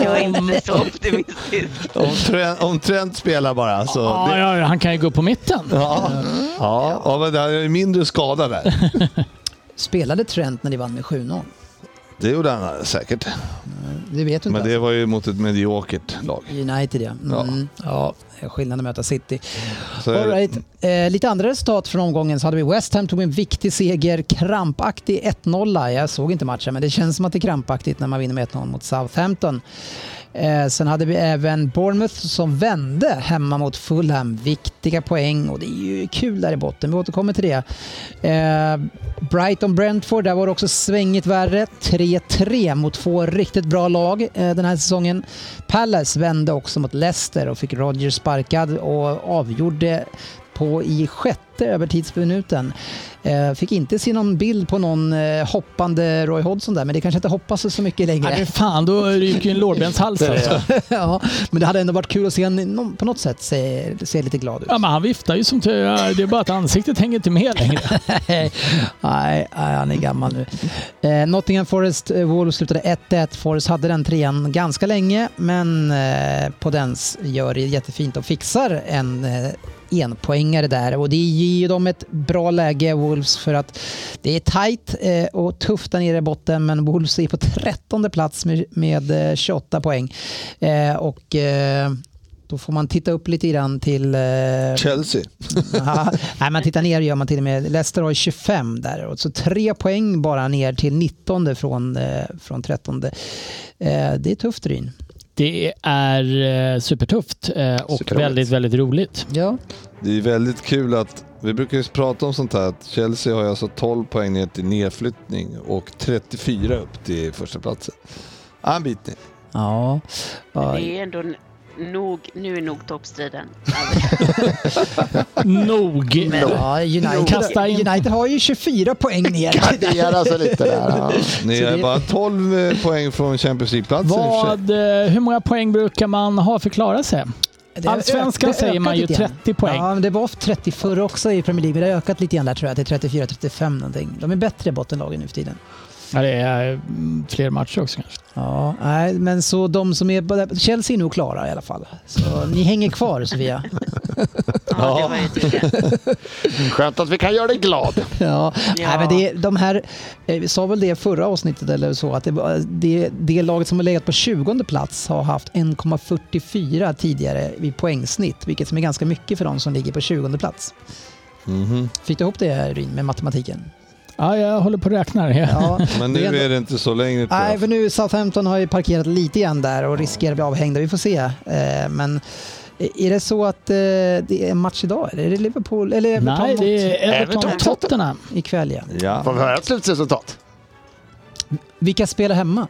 jag är inte så optimistisk. [LAUGHS] Om Trent, om Trent spelar bara. Så Ja, det, ja, han kan ju gå på mitten. ja, ja, ja, men det är mindre skada där. [LAUGHS] spelade Trent när de vann med 7-0? Det gjorde han säkert. Det vet du inte. Men det var ju mot ett mediokert lag. alltså. United ja. Mm. ja. skillnaden att möta City. Så All right. eh, lite andra resultat från omgången så hade vi West Ham tog en viktig seger, krampaktig 1-0. Jag såg inte matchen men det känns som att det är krampaktigt när man vinner med 1-0 mot Southampton. Eh, sen hade vi även Bournemouth som vände hemma mot Fulham. Viktiga poäng och det är ju kul där i botten. Vi återkommer till det. Eh, Brighton-Brentford, där var det också svängigt värre. 3-3 mot två riktigt bra lag eh, den här säsongen. Palace vände också mot Leicester och fick Rodgers sparkad och avgjorde på i sjätte övertidsminuten. Eh, fick inte se någon bild på någon eh, hoppande Roy Hodgson där, men det kanske inte hoppas så mycket längre. Nej, men fan, då ryker ju en lårbenshals alltså. [LAUGHS] ja, men det hade ändå varit kul att se honom på något sätt se, se lite glad ut. Ja, men han viftar ju som tur är. Det är bara att ansiktet hänger inte med längre. [LAUGHS] nej, nej, han är gammal nu. Eh, Nottingham Forest eh, Wolves slutade 1-1. Forest hade den trean ganska länge, men eh, Podens gör det jättefint och fixar en eh, enpoängare där och det ger ju dem ett bra läge, Wolves, för att det är tajt eh, och tufft där nere i botten, men Wolves är på 13 plats med, med eh, 28 poäng. Eh, och då får man titta upp lite grann till... Chelsea. [LAUGHS] Ja, nej, man tittar ner gör man till och med. Leicester har ju 25 där. och Så tre poäng bara ner till 19 från, från 13. Eh, det är tufft Ryn. Det är eh, supertufft eh, och Superroligt. väldigt, väldigt roligt. Ja. Det är väldigt kul att, vi brukar ju prata om sånt här, att Chelsea har ju alltså 12 poäng ner till nedflyttning och 34 upp till första platsen. Ja, En bit ner. Ja. ja. Det är ändå nog, nu är nog toppstriden [LAUGHS] Nog. Ja, United, Kasta in. United har ju 24 poäng ner. [LAUGHS] Gardera sig lite där. Ja. [LAUGHS] Ni Så är det- bara 12 poäng från Champions League-platsen i och för sig. Vad, eh, hur många poäng brukar man ha för att klara sig? Det har Allsvenskan ökat- det har säger man ökat ju lite grann. 30 poäng. Ja, men det var 30 förr också i Premier League, men det har ökat lite grann där tror jag, till 34-35 någonting. De är bättre bottenlagen nu för tiden. Ja, det är mm, fler matcher också kanske. Ja, nej, men så de som är... Chelsea är nog klara i alla fall. Så ni hänger kvar [LAUGHS] Sofia. Ja, det var ju tur det. Skönt att vi kan göra dig glad. Ja, Ja. Nej, men det, de här, eh, vi sa väl det i förra avsnittet eller så, att det, det, det laget som har legat på 20 plats har haft 1,44 tidigare i poängsnitt, vilket som är ganska mycket för de som ligger på 20 plats. Mhm. Fick du ihop det Ryn med matematiken? Ja, jag håller på att räkna. Ja. Ja. Men nu är det inte så längre Nej, för nu Southampton har ju parkerat lite grann där och riskerar att bli avhängda. Vi får se. Eh, Men är det så att eh, det är en match idag? Är det Liverpool? Eller Everton Nej, mot- det är Everton Everton Tottenham. ikväll ja. Ja, Får vi höra ett slutresultat? Vilka spelar hemma?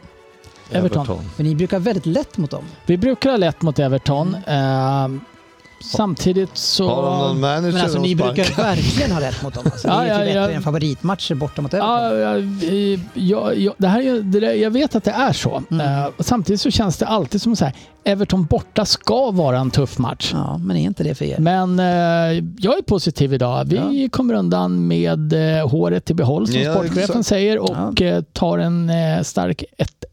Everton. För ni brukar väldigt lätt mot dem. Vi brukar ha lätt mot Everton. Eh, samtidigt så... Har de någon manager Men alltså ni brukar verkligen ha rätt mot dem. Alltså. Ja, [LAUGHS] det är ju ja, typ bättre ja. än favoritmatcher borta mot Everton. Ja, ja, ja, ja, det här, är- det där, jag vet att det är så. Mm. Och samtidigt så känns det alltid som så här, Everton borta ska vara en tuff match. Ja, men är inte det för er? Men eh, jag är positiv idag. Vi kommer undan med eh, håret i behåll som Ja, sportchefen exakt. säger och tar en stark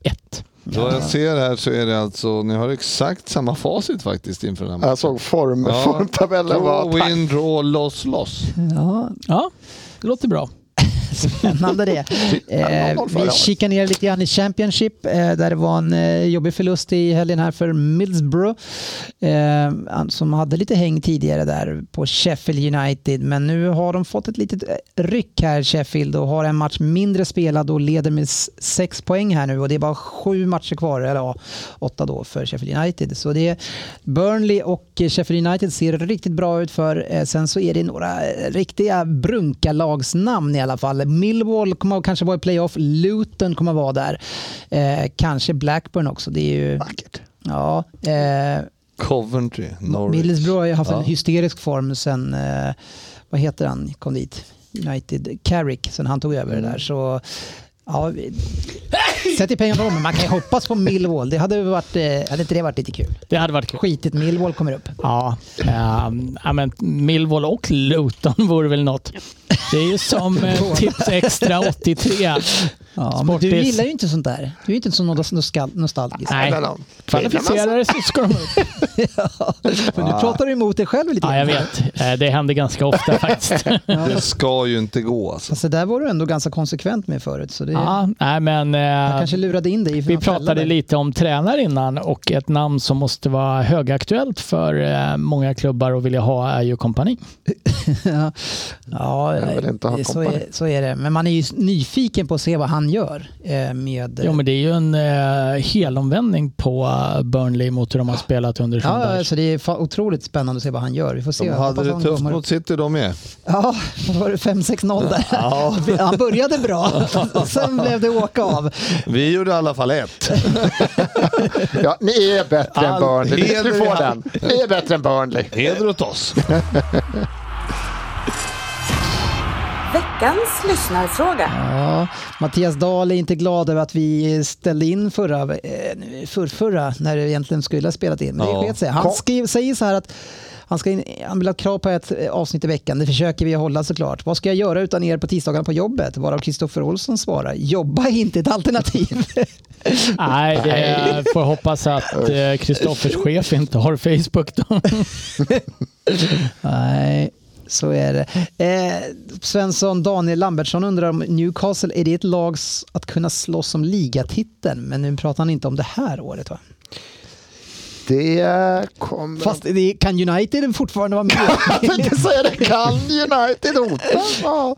1-1. Då jag ser här så är det alltså, ni har exakt samma facit faktiskt inför den här matchen. Jag såg form, Ja. formtabellen. Var Draw, win, draw, loss, loss. Ja, Ja, det låter bra. Spännande det. Eh, vi kikar ner lite grann i Championship eh, där det var en eh, jobbig förlust i helgen här för Middlesbrough eh, som hade lite häng tidigare där på Sheffield United men nu har de fått ett litet eh, ryck här Sheffield och har en match mindre spelad och leder med sex poäng här nu och det är bara sju matcher kvar, eller ja, åtta då för Sheffield United. Så det är Burnley och Sheffield United ser riktigt bra ut för. Eh, Sen så är det några riktiga brunkarlagsnamn i alla fall. Millwall kommer att kanske vara i playoff, Luton kommer att vara där. Eh, kanske Blackburn också. Det är ju... vackert. Ja, eh, Coventry, Norwich. Middlesbrough har ju haft Ja. en hysterisk form sen, eh, vad heter han, kom dit? United, Carrick, sen han tog över det där. Så Ja, vi- sätter pengar på dem, men man kan ju hoppas på Millwall. Det hade, varit, eh, hade inte det varit lite kul? Det hade varit kul. Skitigt Millwall kommer upp. Ja, ehm, ja men Millwall och Luton [LAUGHS] vore väl något. Det är ju som eh, Tips Extra 83. Ja, men du gillar ju inte sånt där. Du är inte så nostal- nostalgisk. Nej, Men, ja. kvalificerare så ska de upp. Men nu pratar du emot dig själv lite Ja, jag vet. Eh, Det händer ganska ofta faktiskt. [LAUGHS] Det ska ju inte gå alltså. Fast det där var du ändå ganska konsekvent med förut. Så det, Ja, nej men... eh, jag kanske lurade in dig Vi pratade där. lite om tränare innan och ett namn som måste vara högaktuellt för eh, många klubbar och vilja ha är ju kompani. [LAUGHS] ja, ja Jag vill inte ha så, kompani. är, så är det. Men man är ju nyfiken på att se vad han gör eh, med... Jo men det är ju en eh, helomvändning på eh, Burnley mot hur de har spelat under Ja, Sundberg. alltså det är otroligt spännande att se vad han gör. Vi får se. De hade det tufft mot City de med. Ja, var det 5-6-0 där? [LAUGHS] Han började bra [LAUGHS] sen blev det åka av. Vi gjorde i alla fall ett. [LAUGHS] Ja, ni är bättre än All Burnley. heder Du i får den. Ni är bättre än Burnley. Heder åt oss. Veckans lyssnarfråga. Ja, Mattias Dahl är inte glad över att vi ställde in förra, eh, förrförra när det egentligen skulle ha spelat in. Men det sket sig. Han skrev, säger så här att han, ska in, han vill ha krav på ett eh, avsnitt i veckan. Det försöker vi hålla såklart. Vad ska jag göra utan er på tisdagarna på jobbet? Varav Kristoffer Olsson svarar. Jobba är inte ett alternativ. [LAUGHS] Nej, det får hoppas att eh, Kristoffers chef inte har Facebook då. [LAUGHS] Nej, så är det. Eh, Svensson Daniel Lambertsson undrar om Newcastle, är det ett lag att kunna slåss om ligatiteln? Men nu pratar han inte om det här året va? Det kommer... Fast det, kan United fortfarande vara med? [LAUGHS] Jag tänkte säga det. Kan United hota? Ja.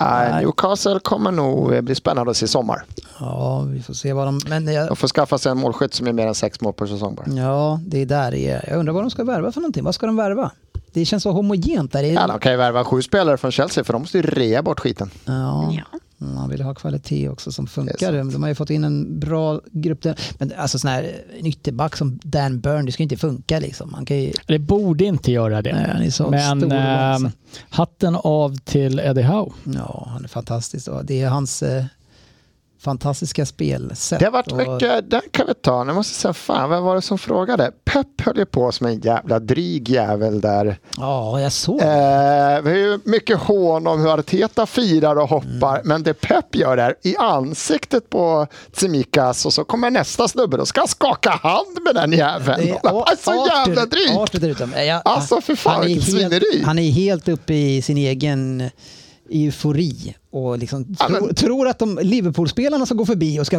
Nej, Newcastle kommer nog bli spännande att se i sommar. ja, vi får se vad de... Men jag, De får skaffa sig en målskytt som är mer än sex mål per säsong bara. ja, det är där det är. Jag undrar vad de ska värva för någonting. Vad ska de värva? Det känns så homogent där. Ja, de kan ju värva sju spelare från Chelsea för de måste ju rea bort skiten. Ja, Ja. man vill ha kvalitet också som funkar. De har ju fått in en bra grupp. Där. Men alltså sån här en ytterback som Dan Burn, det ska inte funka liksom. Man kan ju... Det borde inte göra det. Nej, han är så Men stor långsam. hatten av till Eddie Howe. Ja, han är fantastisk. Det är hans eh, fantastiska spelsätt. Det har varit och, mycket, den kan vi ta. Nu måste jag säga, fan vem var det som frågade? Pep höll ju på som en jävla dryg jävel där. Ja, jag såg. Eh, har ju mycket hån om hur Arteta firar och hoppar, Mm. men det Pep gör där i ansiktet på Tsimikas och så kommer nästa snubbe och ska skaka hand med den jäveln. Det är [LAUGHS] Han är så Arthur- jävla dryg! Arthur. Jag- Alltså, för fan, han är helt, svineri. Han är helt uppe i sin egen eufori och liksom Ja, tro, men- tror att de Liverpool-spelarna ska gå förbi och ska,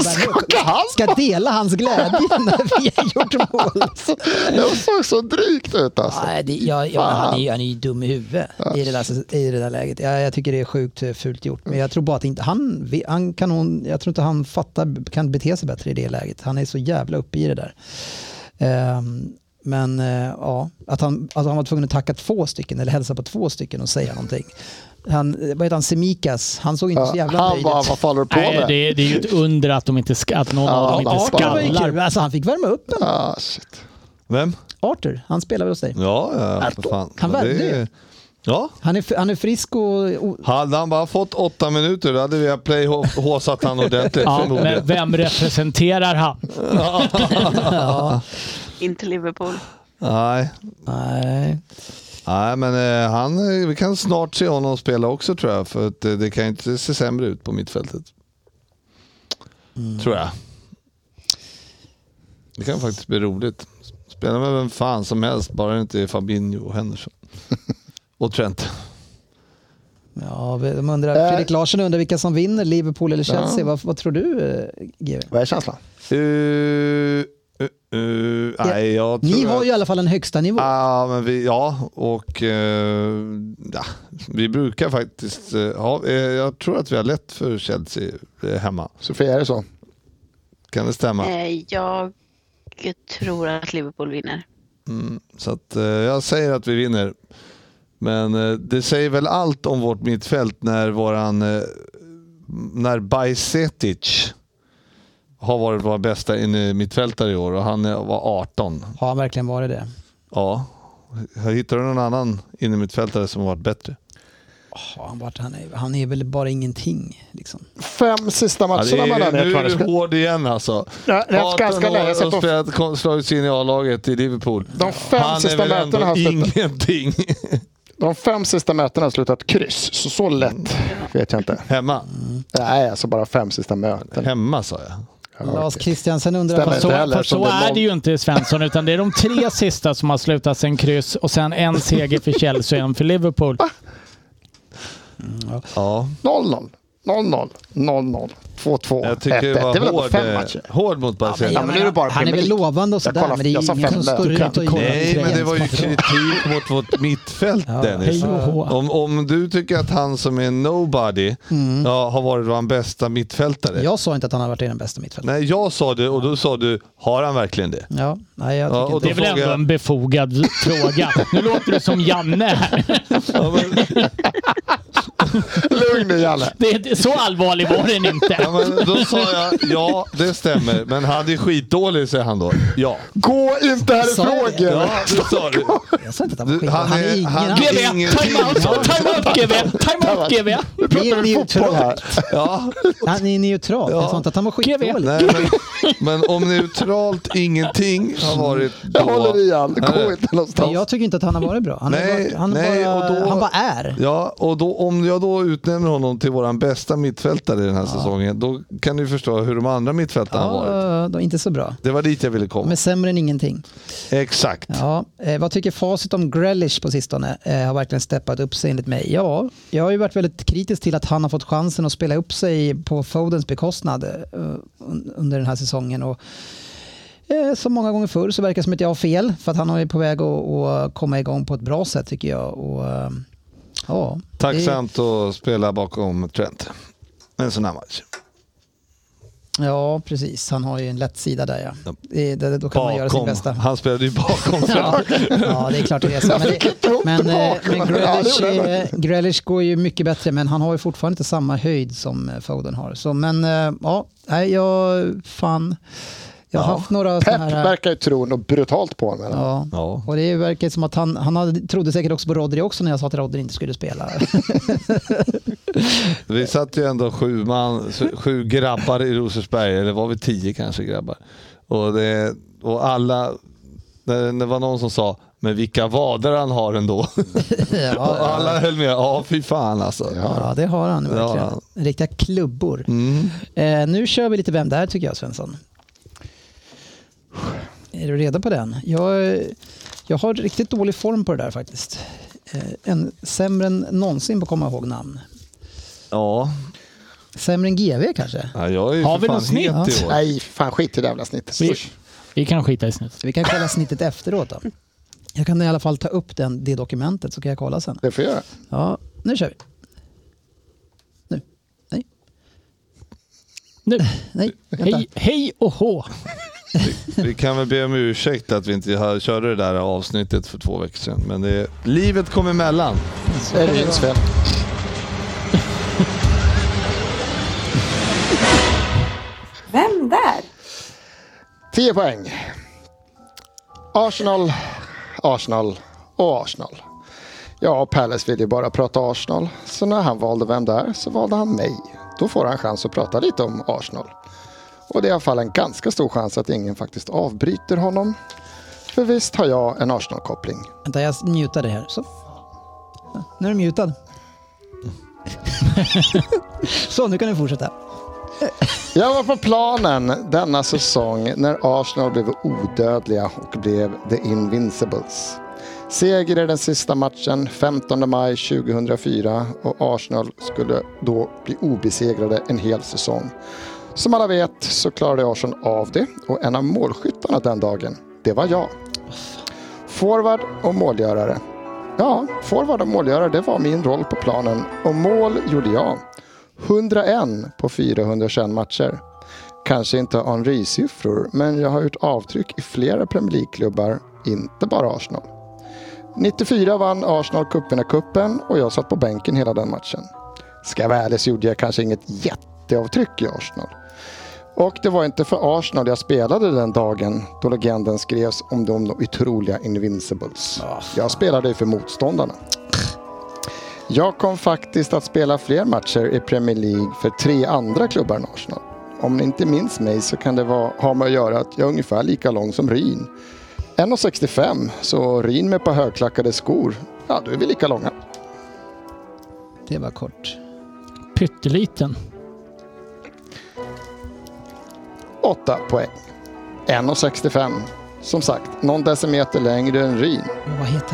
hand ska dela hans glädje [LAUGHS] när vi har gjort mål. Alltså, det såg så drygt ut alltså. Nej, det, ja, ja, Fan. han, är, han är ju dum i huvudet i, det där, i det där läget. Jag, jag tycker det är sjukt eh, fult gjort. Men jag tror bara att inte han, han kan hon, jag tror inte han fattar, kan bete sig bättre i det läget. Han är så jävla uppe i det där. Ehm, men eh, ja, att han, alltså han var tvungen att tacka två stycken eller hälsa på två stycken och säga någonting. Han, vad heter han, Semikas, han såg inte så jävla han nöjd bara, ut. vad fan håller du på Nej, med? det, det är ju ett under att, de inte ska, att någon av dem inte skallar. Alltså, han fick värma upp en. Ah, shit. Vem? Arthur, han spelar väl hos dig? Ja, ja för fan. Han värmde är- ju. Ja, Han är, han är frisk och... hade han bara fått åtta minuter då hade vi play håsat han ordentligt Ja, men vem representerar han? ja, [LAUGHS] Inte Liverpool. Nej, nej. Nej, men eh, han, eh, vi kan snart se honom spela också tror jag. För att, eh, det kan ju inte se sämre ut på mittfältet. Tror jag. Det kan faktiskt bli roligt. Spela med vem fan som helst, bara det inte är Fabinho och Henderson. [LAUGHS] och Trent. Ja, de undrar, Eh. Fredrik Larsson undrar vilka som vinner, Liverpool eller Chelsea. Vad, vad tror du, GW? Vad är känslan? Uh, uh, uh, nej, jag tror Ni har att- ju i alla fall en högsta nivå. Ja, men vi, ja och eh, ja, vi brukar faktiskt ha, eh, jag tror att vi har lätt för Chelsea hemma. Sofia, är det så? Kan det stämma? Jag tror att Liverpool vinner. Mm, så att, jag säger att vi vinner. Men det säger väl allt om vårt mittfält när våran när Bajsetic har varit vår bästa mittfältare i år och han var 18. Har han verkligen varit det? Ja, hittar du någon annan innermittfältare som har varit bättre? har han, är, han är väl bara ingenting. Liksom. Fem sista det matcherna är, mellan er nu är du hård igen alltså. Ja, jag ska- jag ska 18 lära sig år på- och spelat, kom- slagit sig in i A-laget i Liverpool. De fem Han är sista väl mötena ändå har ingenting. [LAUGHS] De fem sista mötena har slutat kryss, så så lätt vet jag inte. Hemma. Nej, alltså bara fem sista möten. Hemma sa jag. Lars Christiansen undrar... Stämmer. Fast, Så, heller, för så det är det ju inte Svensson, utan det är de tre [LAUGHS] sista som har slutat sen kryss och sen en seger för Chelsea och en för Liverpool. Ja, 0-0, 0-0, 0-0, 2-2, jag tycker 1-1. det var är väl hård, fem eh, matcher? hård mot Barcelona. Ja, men nu är det bara han är Premier väl League. lovande och Jag sådär, kollar- men det är jag sa ingen som fem står där. ut och Du kan gör Nej, men det var ju kritik mot vårt mittfält Ja, Dennis. hej och hå. Om, om du tycker att han som är nobody ja, har varit vår bästa mittfältare. Jag sa inte att han har varit den bästa mittfältaren. Nej, jag sa det och då sa du, har han verkligen det? Ja, nej, jag Ja, tycker och inte Det är väl frågar ändå jag- en befogad [LAUGHS] fråga. Nu låter du som Janne här. Ja, men, [LAUGHS] [LAUGHS] Lugn nu Janne. Det, det, så allvarlig var den inte. ja, men då sa jag, ja det stämmer, men han är skitdålig säger han då. Ja. Gå inte härifrån? GW. Ja, det sa du. Jag sa inte att han var Du, skit. han Han är är- ingen han- Ingenting. time out, time out GV, time out GV. Nu Det är pratar vi fotboll här. Ja, Han är neutral. Jag sa inte att han var skitdålig. nej, men, men om neutralt ingenting har varit då. Jag håller i han. Gå Nej. inte Men någonstans. jag tycker inte att han har varit bra. Han, Nej, är bara, han, nej, bara, och då- han bara är. Ja, och då, om jag då utnämner honom till våran bästa mittfältare i den här säsongen, då kan du förstå hur de andra mittfältarna har varit. Ja, de är inte så bra. Det var dit jag ville komma. Är sämre än ingenting. Exakt. Ja, eh, vad tycker facit om Grealish på sistone? Eh, har verkligen steppat upp sig enligt mig. Ja, jag har ju varit väldigt kritisk till att han har fått chansen att spela upp sig på Fodens bekostnad eh, un- under den här säsongen. Och, eh, som många gånger förr så verkar det som att jag har fel för att han är på väg att, att komma igång på ett bra sätt tycker jag. Och, ja, det- Tacksamt att spela bakom Trent. En sån här match. Ja, precis. Han har ju en lätt sida där ja. Det, det, då kan man göra Bakom. bästa. Han spelade ju bakom Ja, ja, det är klart det är så. Men, det, men, eh, men Grealish, det eh, Grealish går ju mycket bättre, men han har ju fortfarande inte samma höjd som eh, Foden har. Så, men ja, jag fan... Jag har haft några Pep här... verkar ju tro något brutalt på honom. Ja. Ja. Och det verkar som att han, han hade, trodde säkert också på Rodri också när jag sa att Rodri inte skulle spela. [LAUGHS] Vi satt ju ändå sju, man, sju grabbar i Rosersberg, eller var vi tio kanske grabbar? Och, det, och alla, det, det var någon som sa, men vilka vader han har ändå. [LAUGHS] ja, och alla höll med, ja fy fan alltså. ja, det har han verkligen. Riktiga klubbor. Mm. Eh, nu kör vi lite Vem där tycker jag Svensson. Är du redo på den? Jag, jag har riktigt dålig form på det där faktiskt. Eh, en, sämre än någonsin på att komma ihåg namn. Ja, Sämre än GV kanske? ja jag är ju Har för vi något snitt? het i år. Nej, fan skit i det jävla snittet. Vi, vi kan skita i snittet. Vi kan kolla snittet efteråt då. Jag kan i alla fall ta upp den, det dokumentet så kan jag kolla sen. Det får jag göra. Ja, nu kör vi. Nu. Nej, Nu, nej, vänta. hej, hej och hå. Vi kan väl be om ursäkt att vi inte har- körde det där avsnittet för två veckor sedan. Men det, livet kom emellan. Det är Ryns fel. Vem där? 10 poäng. Arsenal, Arsenal och Arsenal. Ja, Palace vill ju bara prata Arsenal. Så när han valde vem det är så valde han mig. Då får han chans att prata lite om Arsenal. Och det är i alla fall en ganska stor chans att ingen faktiskt avbryter honom. För visst har jag en Arsenal-koppling. Vänta, jag mutar det här. Så. Nu är du mutad. [LAUGHS] Så, nu kan du fortsätta. Jag var på planen denna säsong när Arsenal blev odödliga och blev The Invincibles. Seger i den sista matchen 15 maj 2004 och Arsenal skulle då bli obesegrade en hel säsong. Som alla vet så klarade Arsenal av det och en av målskyttarna den dagen, det var jag. Forward och målgörare. Ja, forward och målgörare, det var min roll på planen och mål gjorde jag. 101 på 421 matcher. Kanske inte Henri-siffror, men jag har gjort avtryck i flera Premier League-klubbar, inte bara Arsenal. 94 vann Arsenal cupen och jag satt på bänken hela den matchen. Ska jag vara ärlig så gjorde jag kanske inget jätteavtryck i Arsenal. Och det var inte för Arsenal jag spelade den dagen då legenden skrevs om de otroliga Invincibles. Jag spelade ju för motståndarna. Jag kom faktiskt att spela fler matcher i Premier League för tre andra klubbar än Arsenal. Om ni inte minns mig så kan det vara, ha med att göra att jag är ungefär lika lång som Ryn. 1,65 så Ryn med på högklackade skor, ja då är vi lika långa. Det var kort. Pytteliten. 8 poäng. 1,65. Som sagt, någon decimeter längre än han?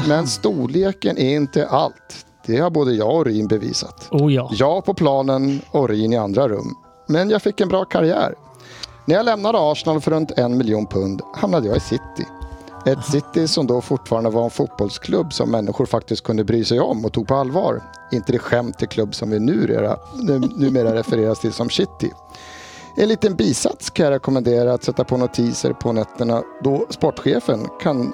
Men storleken är inte allt. Det har både jag och Ryn bevisat. Oh ja. Jag på planen och Ryn i andra rum. Men jag fick en bra karriär. När jag lämnade Arsenal för runt en miljon pund hamnade jag i City. Ett City som då fortfarande var en fotbollsklubb som människor faktiskt kunde bry sig om och tog på allvar. Inte det skämt till klubb som vi numera, numera refereras till som City. En liten bisats kan jag rekommendera att sätta på notiser på nätterna då sportchefen kan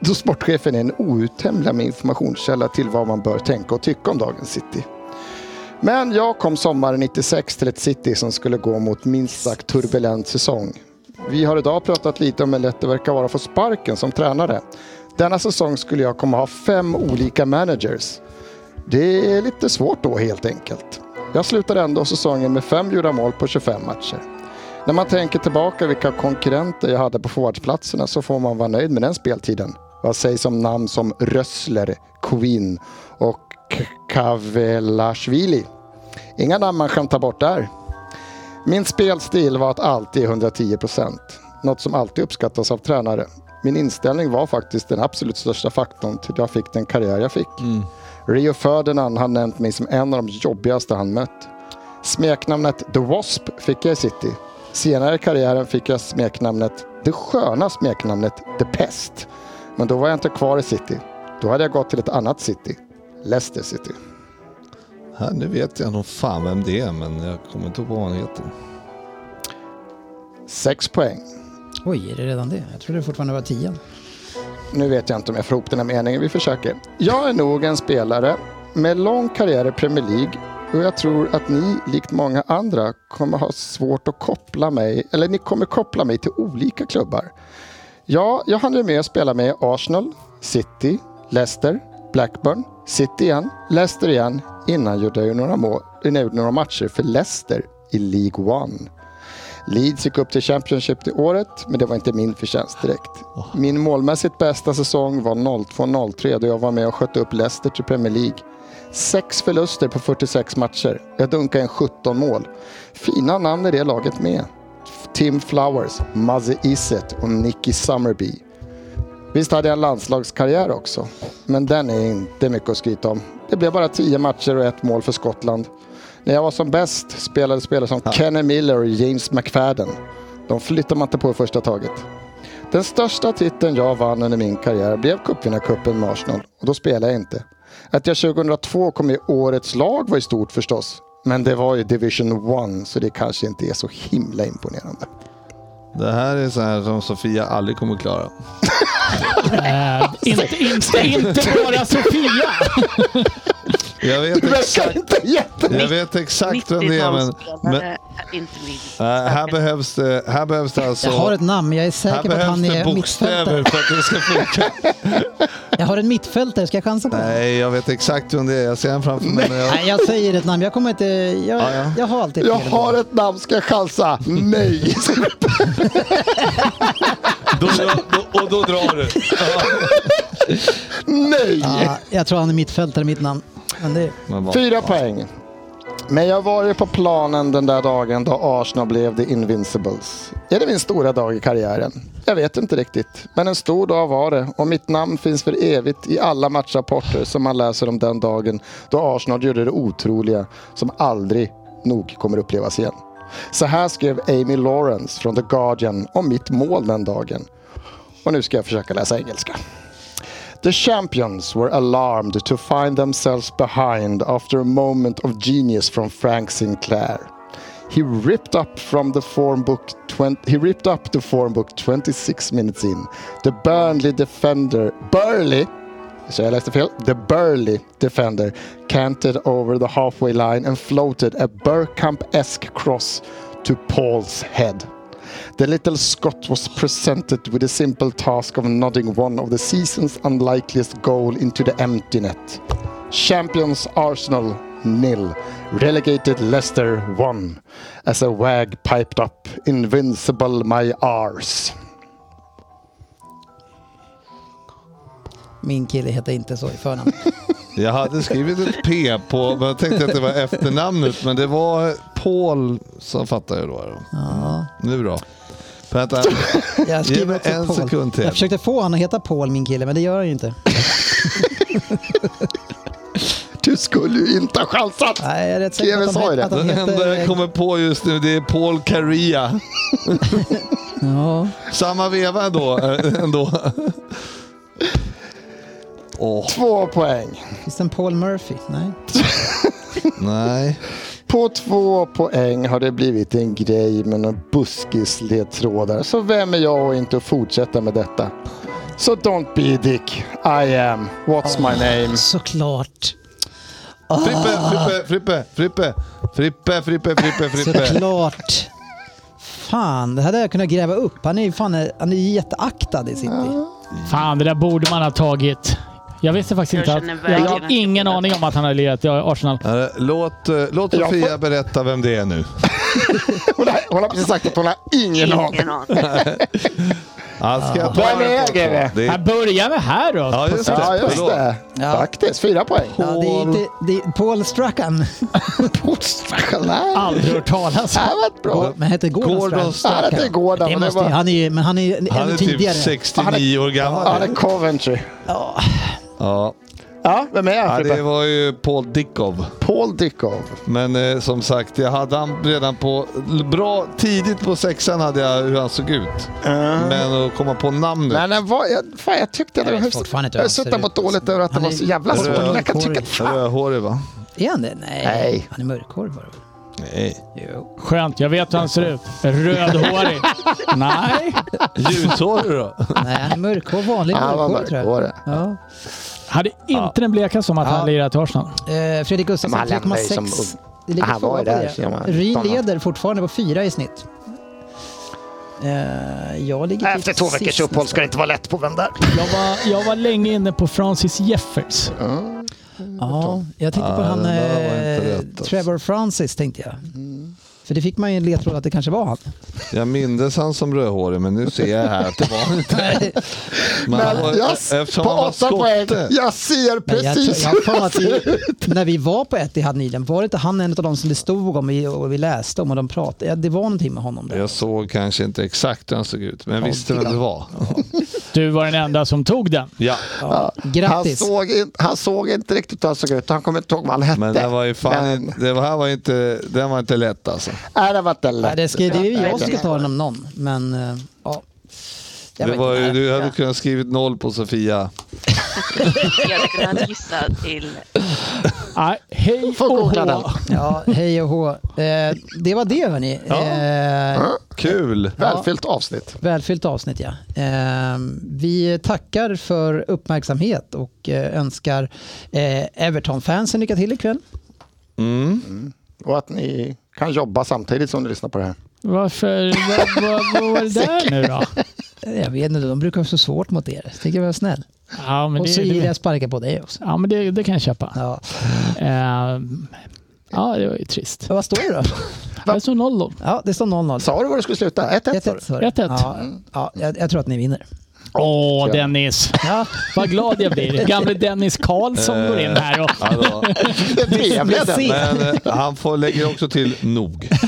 då sportchefen är en outtömlig informationskälla till vad man bör tänka och tycka om dagens City. Men jag kom sommaren 96 till ett City som skulle gå mot minst sagt turbulent säsong. Vi har idag pratat lite om hur lätt det verkar vara att få sparken som tränare. Denna säsong skulle jag komma ha fem olika managers. Det är lite svårt då helt enkelt. Jag slutade ändå säsongen med fem gjorda mål på 25 matcher. När man tänker tillbaka vilka konkurrenter jag hade på forwardsplatserna så får man vara nöjd med den speltiden. Vad sägs om namn som Rössler, Quinn och Kavelashvili? Inga namn man kan ta bort där. Min spelstil var att alltid 110 procent. Något som alltid uppskattas av tränare. Min inställning var faktiskt den absolut största faktorn till jag fick den karriär jag fick. Mm. Rio Ferdinand har nämnt mig som en av de jobbigaste han mött. Smeknamnet The Wasp fick jag i City. Senare i karriären fick jag smeknamnet, det sköna smeknamnet The Pest. Men då var jag inte kvar i City. Då hade jag gått till ett annat city. Leicester City. Här, nu vet jag nog fan vem det är, men jag kommer inte ihåg vad han heter. Sex poäng. Oj, är det redan det? Jag trodde det fortfarande var tio. Nu vet jag inte om jag får ihop den här meningen. Vi försöker. Jag är nog en spelare med lång karriär i Premier League och jag tror att ni, likt många andra, kommer ha svårt att koppla mig, eller ni kommer koppla mig till olika klubbar. Ja, jag hann ju med att spela med Arsenal, City, Leicester, Blackburn, City igen, Leicester igen. Innan gjorde jag ju några, mål, jag gjorde några matcher för Leicester i League One. Leeds gick upp till Championship det året, men det var inte min förtjänst direkt. Min målmässigt bästa säsong var 02-03 då jag var med och skötte upp Leicester till Premier League. Sex förluster på 46 matcher. Jag dunkade in 17 mål. Fina namn i det laget med. Tim Flowers, Muzzy Iset och Nicky Summerby. Visst hade jag en landslagskarriär också, men den är inte mycket att skryta om. Det blev bara 10 matcher och ett mål för Skottland. När jag var som bäst spelade spelare som Kenny Miller och James McFadden. De flyttar man inte på i första taget. Den största titeln jag vann under min karriär blev cupvinnarcupen med Arsenal och då spelade jag inte. Att jag 2002 kom i årets lag var ju stort förstås. Men det var ju Division 1 så det kanske inte är så himla imponerande. Det här är så här som Sofia aldrig kommer att klara. Äh, inte, inte, inte bara Sofia. Jag vet exakt, jag vet exakt vem det är, men, men 90-talsspelare är inte min. äh, här, behövs det, här behövs det alltså... Jag har ett namn, jag är här säker på att behövs han det är bokstäver mittfältare. för att det ska funka. Jag har en mittfältare, ska jag chansa på det? Nej, jag vet exakt vem det är. Jag ser han framför mig. Men jag, Nej, jag säger ett namn. Jag kommer inte... Jag, Ja, ja. jag har alltid Jag fel har ett namn, ska jag chansa? Nej! då, då, och då drar du. Nej! Ja, jag tror han är mittfältare, mitt namn. Men det, Men Fyra poäng. Men jag var ju på planen den där dagen då Arsenal blev The Invincibles. Är det min stora dag i karriären? Jag vet inte riktigt. Men en stor dag var det och mitt namn finns för evigt i alla matchrapporter som man läser om den dagen då Arsenal gjorde det otroliga som aldrig nog kommer upplevas igen. Så här skrev Amy Lawrence från The Guardian om mitt mål den dagen. Och nu ska jag försöka läsa engelska. The champions were alarmed to find themselves behind after a moment of genius from Frank Sinclair. He ripped up from the form book 20, he ripped up the form book 26 minutes in. The Burnley defender Burley så jag läste fel. The Burley defender canted over the halfway line and floated a Burkamp-esque cross to Paul's head. The little Scot was presented with the simple task of nodding one of the season's unlikeliest goal into the empty net. Champions Arsenal nil. Relegated Leicester 1. As a wag piped up invincible my arse. Min kille heter inte så i förnamn. [LAUGHS] Jag hade skrivit ett P på, men jag tänkte att det var efternamnet, men det var Paul som fattar jag då. Ja. Nu då? Vänta, Jag Ge mig en Paul. sekund till. Jag försökte få honom att heta Paul, min kille, men det gör han ju inte. [LAUGHS] Du skulle ju inte ha chansat! Nej, jag är rätt säker på att han, att han den enda jag heter... kommer på just nu det är Paul Caria. [LAUGHS] Ja, Samma veva ändå. äh, ändå. Åh, Två poäng. det en Paul Murphy? Nej. [LAUGHS] nej. På två poäng har det blivit en grej med några buskisledtrådar. Så vem är jag och inte att fortsätta med detta? Så don't be a dick. I am. What's my name? Såklart. Frippe, Frippe, Frippe, Frippe, Frippe, Frippe, Frippe, Frippe. Såklart. Fan, det hade jag kunnat gräva upp. Han är ju fan, han är jätteaktad i City. Fan, det där borde man ha tagit. Jag visste faktiskt Jag inte att... Jag verkligen har ingen jag- aning om att han har lirat i Arsenal. Ja, Låt, eh, låt Jag Sofia får- berätta vem det är nu. [LAUGHS] Hon har, hon har precis sagt att hon har ingen aning. Ingen aning. [LAUGHS] Ja, ska jag ta Vem den är på? det? Det Här är börjar vi här då. Ja, just det. Ja, just det. Ja. Faktiskt, fyra poäng. Ja, det är inte, det är [LAUGHS] Paul Strachan. Nej, Aldrig hört talas det var ett bra. Men heter Gordon, Gordon Strachan? Ja, det är Gordon. Det men det måste, var- han är, men han är Han ännu är typ tidigare. 69 år Ja, gammal. det är Coventry. Ja, Ja. Ja, vem är jag? Ja, det var ju Paul Dickov. Paul Dickov. Men eh, som sagt, jag hade han redan på... Bra tidigt på sexan hade jag hur han såg ut. Men att komma på namnet. Men den var, jag, fan, jag tyckte det Jag inte hur Jag han suttit på dåligt över att det Han var så jävla han svårt. Jag kan tycka rödhårig. att fan, Rödhårig va? är han det? Nej. Nej. Han är mörkhårig bara. Nej. Jo. Skönt, jag vet hur han ser ut. Rödhårig. [LAUGHS] Nej. Ljushårig då? Nej, han är mörkhårig. Vanlig han mörkhårig tror jag. Ja. Hade inte den blekaste om att Ja. han lirat i Arsenal. Eh, Fredrik Gustafsson Men han lämnade ju 3,6. som- Det ligger Han var där, det. man. Ryn leder fortfarande på fyra i snitt. Eh, jag ligger Efter två veckors sist uppehåll ska det inte vara lätt på vem där. Jag var, jag var länge inne på Francis Jeffers. Ja, jag tänkte på Ja, han eh, alltså. Trevor Francis tänkte jag. För det fick man ju en ledtråd att det kanske var han. Jag mindes han som rödhårig, men nu ser jag här att det var inte. Men han var, Men jag, eftersom på åtta poäng, skotte. jag ser Men jag, precis jag, hur jag han för mig ser att vi, när vi var på Etihad nyligen, var det inte han en av de som det stod om vi- och vi läste om och de pratade? Ja, det var någonting med honom där. Jag såg kanske inte exakt hur han såg ut, men jag visste vem det var. Du var den enda som tog den. Ja, Ja, Han grattis! såg, in, han såg inte riktigt hur han såg ut. Han kommer inte ihåg vad han hette. men det var ju fan, Men- det var, här var inte, den var inte lätt alltså. Nej, det var inte Nej, lätt. det, ska, det är ju jag Nej, som ska ta den om någon, men eh, ja. Ju, du hade kunnat skrivit noll på Sofia. Jag hade kunnat gissa till... Nej, hej Får och hå. Ja, hej och hå. Eh, det var det hörni. Eh, Kul! Välfyllt avsnitt. välfyllt avsnitt ja. Eh, vi tackar för uppmärksamhet och eh, önskar eh, Everton-fansen lycka till ikväll. Mm. Och att ni kan jobba samtidigt som ni lyssnar på det här. Varför? Vad, vad, vad var det där nu då? [LAUGHS] Jag vet inte, de brukar ha så svårt mot er. Jag tycker jag var snäll. Ja, men Och så det, gillar det, jag sparka på dig också. ja, men det, det kan jag köpa. Ja. Ehm, ja, det var ju trist. Vad står det då? [LAUGHS] Det står noll då. Ja, det står 0-0. Sa du var det skulle sluta? 1-1 sa 1-1 du? står det. 1-1. Ja, ja jag, jag tror att ni vinner. Åh, Dennis. Ja, Vad glad jag blir. Gamle Dennis Karlsson går in här och... [LAUGHS] Se. Men eh, han får lägger också till nog. [LAUGHS]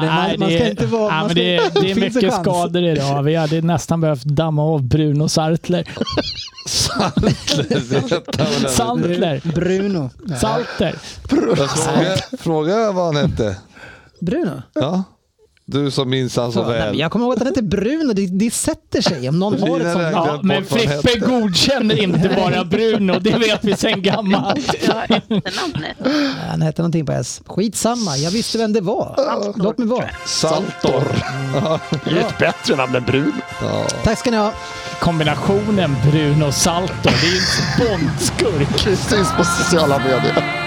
det. Man- man ska inte vara- ja, man men ska- det, det är det mycket skador idag. Vi hade nästan behövt damma av Bruno Sartler. Sandler. [LAUGHS] Bruno. Salter. Fråga, fråga vad han hette. Bruno? Ja. Du som minns han så nej, men väl. jag kommer ihåg att han heter Bruno. Det, det sätter sig. Om någon [LAUGHS] har ett sånt Ja, men Frippe hette. godkänner inte bara Bruno. Det vet vi sedan gammalt. [LAUGHS] Han hette någonting på S. Skitsamma, jag visste vem det var. Låt mig vara. Saltor. Det är ett bättre namn än Brun. Tack ska ni ha. Kombinationen Bruno Salto. Det är ju en Bondskurk. Syns på sociala medier.